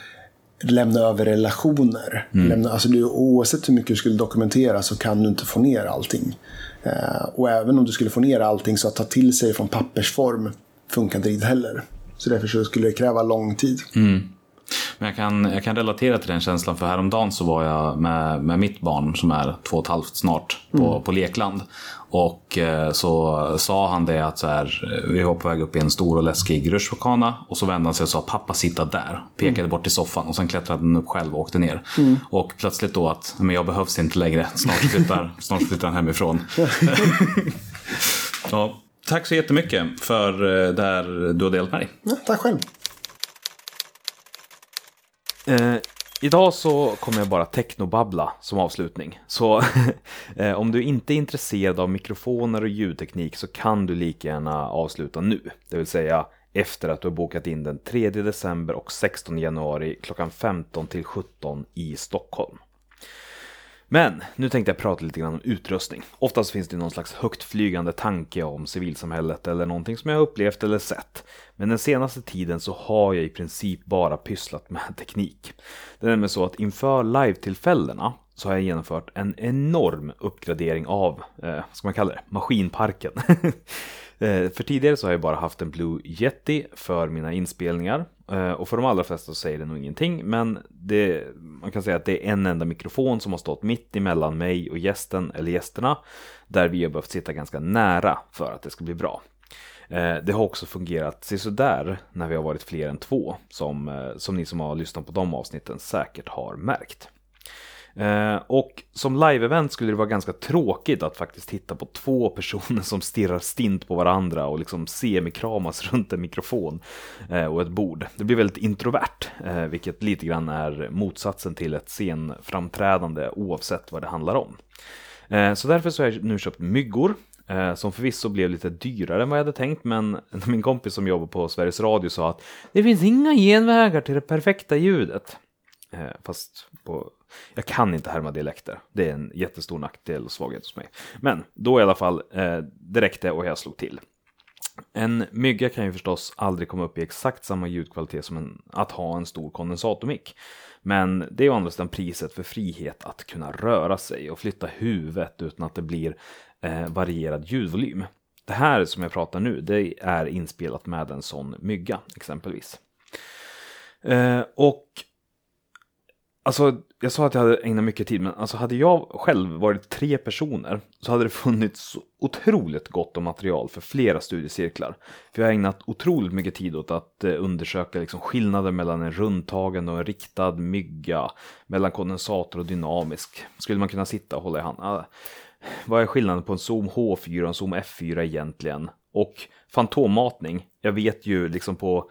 [SPEAKER 4] lämna över relationer.
[SPEAKER 3] Mm.
[SPEAKER 4] Lämna, alltså, du, oavsett hur mycket du skulle dokumentera så kan du inte få ner allting. Eh, och även om du skulle få ner allting så att ta till sig från pappersform funkar inte riktigt heller. Så därför så skulle det kräva lång tid.
[SPEAKER 3] Mm. Men jag kan, jag kan relatera till den känslan för häromdagen så var jag med, med mitt barn som är två och ett halvt snart på,
[SPEAKER 4] Mm.
[SPEAKER 3] på lekland. Och eh, så sa han det att så här, vi var på väg upp i en stor och läskig rutschkana och så vände han sig och sa pappa sitta där. Pekade
[SPEAKER 4] Mm.
[SPEAKER 3] bort till soffan och sen klättrade han upp själv och åkte ner. Och plötsligt då att men jag behövs inte längre, snart flyttar, snart flyttar han hemifrån. ja, tack så jättemycket för eh, det här du har delat med dig.
[SPEAKER 4] Ja, tack själv.
[SPEAKER 1] Eh, idag så kommer jag bara technobabbla som avslutning. Så eh, om du inte är intresserad av mikrofoner och ljudteknik så kan du lika gärna avsluta nu. Det vill säga efter att du har bokat in den 3 december och 16 januari klockan 15 till 17 i Stockholm.
[SPEAKER 3] Men nu tänkte jag prata lite grann om utrustning. Oftast finns det någon slags högtflygande tanke om civilsamhället eller någonting som jag upplevt eller sett. Men den senaste tiden så har jag i princip bara pysslat med teknik. Det är nämligen så att inför live-tillfällena så har jag genomfört en enorm uppgradering av, eh, vad ska man kalla det, maskinparken. Eh, för tidigare så har jag bara haft en Blue Yeti för mina inspelningar. Eh, och för de allra flesta så säger det nog ingenting, men det, man kan säga att det är en enda mikrofon som har stått mitt emellan mig och gästen, eller gästerna, där vi har behövt sitta ganska nära för att det ska bli bra. Eh, det har också fungerat sådär när vi har varit fler än två, som, eh, som ni som har lyssnat på de avsnitten säkert har märkt. Eh, och som live-event skulle det vara ganska tråkigt att faktiskt titta på två personer som stirrar stint på varandra och liksom semikramas runt en mikrofon eh, och ett bord. Det blir väldigt introvert, eh, vilket lite grann är motsatsen till ett scenframträdande oavsett vad det handlar om. Eh, så därför så har jag nu köpt myggor eh, som förvisso blev lite dyrare än vad jag hade tänkt, men min kompis som jobbar på Sveriges Radio sa att det finns inga genvägar till det perfekta ljudet. Eh, fast på, jag kan inte härma dialekter. Det är en jättestor nackdel och svaghet hos mig. Men då i alla fall, eh, det räckte och jag slog till. En mygga kan ju förstås aldrig komma upp i exakt samma ljudkvalitet som en, att ha en stor kondensatormick. Men det är å andra sidan priset för frihet att kunna röra sig och flytta huvudet utan att det blir eh, varierad ljudvolym. Det här som jag pratar nu, det är inspelat med en sån mygga exempelvis. Eh, och Alltså, jag sa att jag hade ägnat mycket tid, men alltså hade jag själv varit tre personer så hade det funnits otroligt gott om material för flera studiecirklar. För jag har ägnat otroligt mycket tid åt att eh, undersöka liksom skillnader mellan en rundtagen och en riktad mygga, mellan kondensator och dynamisk. Skulle man kunna sitta och hålla i hand? Ah, vad är skillnaden på en Zoom H4 och en Zoom F4 egentligen? Och fantommatning, jag vet ju liksom på...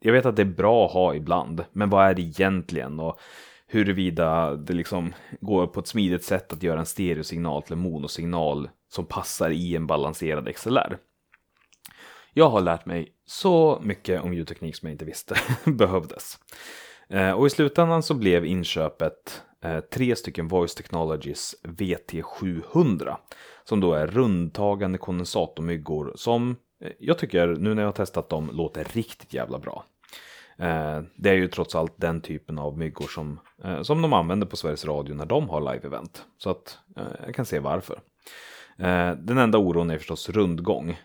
[SPEAKER 3] Jag vet att det är bra att ha ibland, men vad är det egentligen? Och huruvida det liksom går på ett smidigt sätt att göra en stereosignal till en monosignal som passar i en balanserad XLR. Jag har lärt mig så mycket om ljudteknik som jag inte visste behövdes. Eh, och i slutändan så blev inköpet eh, tre stycken Voice Technologies VT700. Som då är rundtagande kondensatormyggor som Eh, jag tycker, nu när jag har testat dem, låter riktigt jävla bra. Eh, det är ju trots allt den typen av myggor som, eh, som de använder på Sveriges Radio när de har live-event. Så att jag kan se varför. Den enda oron är förstås rundgång.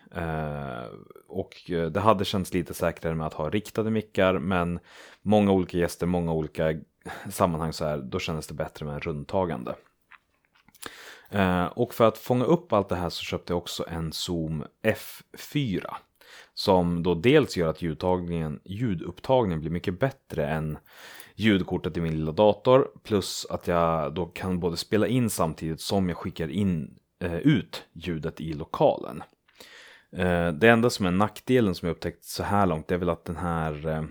[SPEAKER 3] Och det hade känts lite säkrare med att ha riktade mickar, men många olika gäster, många olika sammanhang så här, då kändes det bättre med en rundtagande. Eh, och för att fånga upp allt det här så köpte jag också en Zoom F4. Som då dels gör att ljudtagningen, ljudupptagningen blir mycket bättre än ljudkortet i min lilla dator. Plus att jag då kan både spela in samtidigt som jag skickar in eh, ut ljudet i lokalen. Eh, det enda som är nackdelen som jag upptäckt så här långt det är väl att den här eh,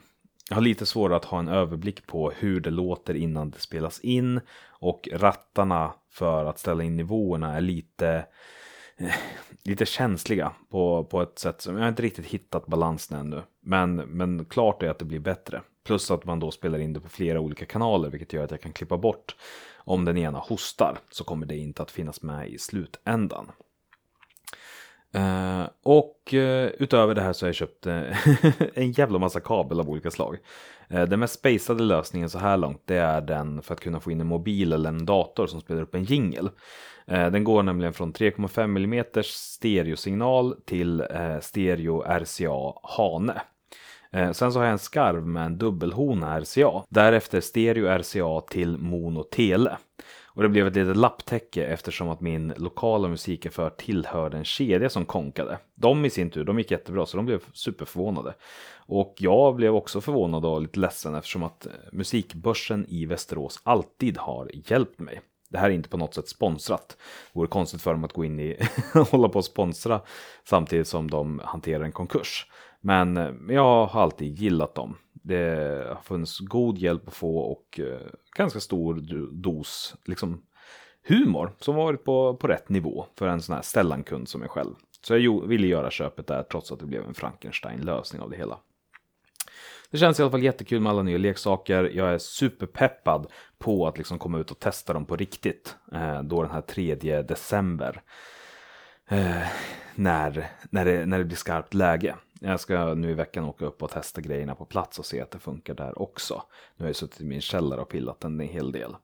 [SPEAKER 3] jag har lite svårare att ha en överblick på hur det låter innan det spelas in och rattarna för att ställa in nivåerna är lite, eh, lite känsliga på, på ett sätt som jag inte riktigt hittat balansen ännu. Men, men klart är att det blir bättre. Plus att man då spelar in det på flera olika kanaler vilket gör att jag kan klippa bort om den ena hostar så kommer det inte att finnas med i slutändan. Eh, och uh, utöver det här så har jag köpt uh, en jävla massa kabel av olika slag. Den mest spacade lösningen så här långt det är den för att kunna få in en mobil eller en dator som spelar upp en jingel. Den går nämligen från 3,5 mm stereosignal till stereo RCA Hane. Sen så har jag en skarv med en dubbelhona RCA. Därefter stereo RCA till mono tele. Och det blev ett litet lapptäcke eftersom att min lokala musikaffär tillhörde en kedja som konkade. De i sin tur, de gick jättebra så de blev superförvånade. Och jag blev också förvånad och lite ledsen eftersom att eh, musikbörsen i Västerås alltid har hjälpt mig. Det här är inte på något sätt sponsrat. Det vore konstigt för dem att gå in i och hålla på och sponsra samtidigt som de hanterar en konkurs. Men eh, jag har alltid gillat dem. Det har funnits god hjälp att få och eh, ganska stor dos liksom, humor som varit på, på rätt nivå för en sån här Stellan-kund som jag själv. Så jag ville göra köpet där trots att det blev en Frankenstein-lösning av det hela. det känns i alla fall jättekul med alla nya leksaker. Jag är superpeppad på att liksom komma ut och testa dem på riktigt. Eh, då den här 3 december. Eh, när, när, det, när det blir skarpt läge. Jag ska nu i veckan åka upp och testa grejerna på plats och se att det funkar där också. Nu har jag suttit i min källare och pillat en hel del.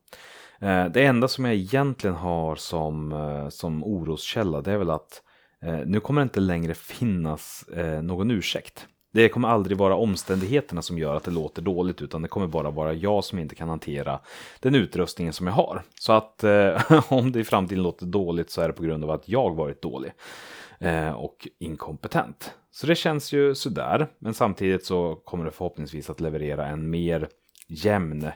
[SPEAKER 3] Eh, det enda som jag egentligen har som, eh, som oroskälla det är väl att eh, nu kommer det inte längre finnas någon ursäkt. Det kommer aldrig vara omständigheterna som gör att det låter dåligt utan det kommer bara vara jag som inte kan hantera den utrustningen som jag har. Så att om det i framtiden låter dåligt så är det på grund av att jag varit dålig och inkompetent. Så det känns ju sådär, men samtidigt så kommer det förhoppningsvis att leverera en mer jämn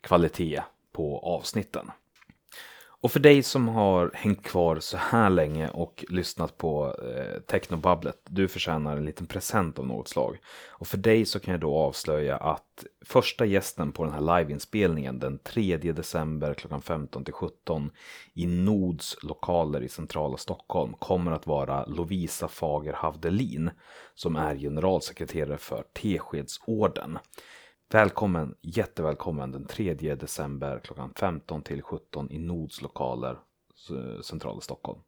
[SPEAKER 3] kvalitet på avsnitten. Och för dig som har hängt kvar så här länge och lyssnat på eh, Technobabblet, du förtjänar en liten present av något slag. Och för dig så kan jag då avslöja att första gästen på den här liveinspelningen den 3 december klockan 15 till 17 i Nods lokaler i centrala Stockholm kommer att vara Lovisa Fager Havdelin som är generalsekreterare för Teskedsorden. Välkommen, jättevälkommen den 3 december klockan 15 till 17 i Nods lokaler, eh, centrala Stockholm.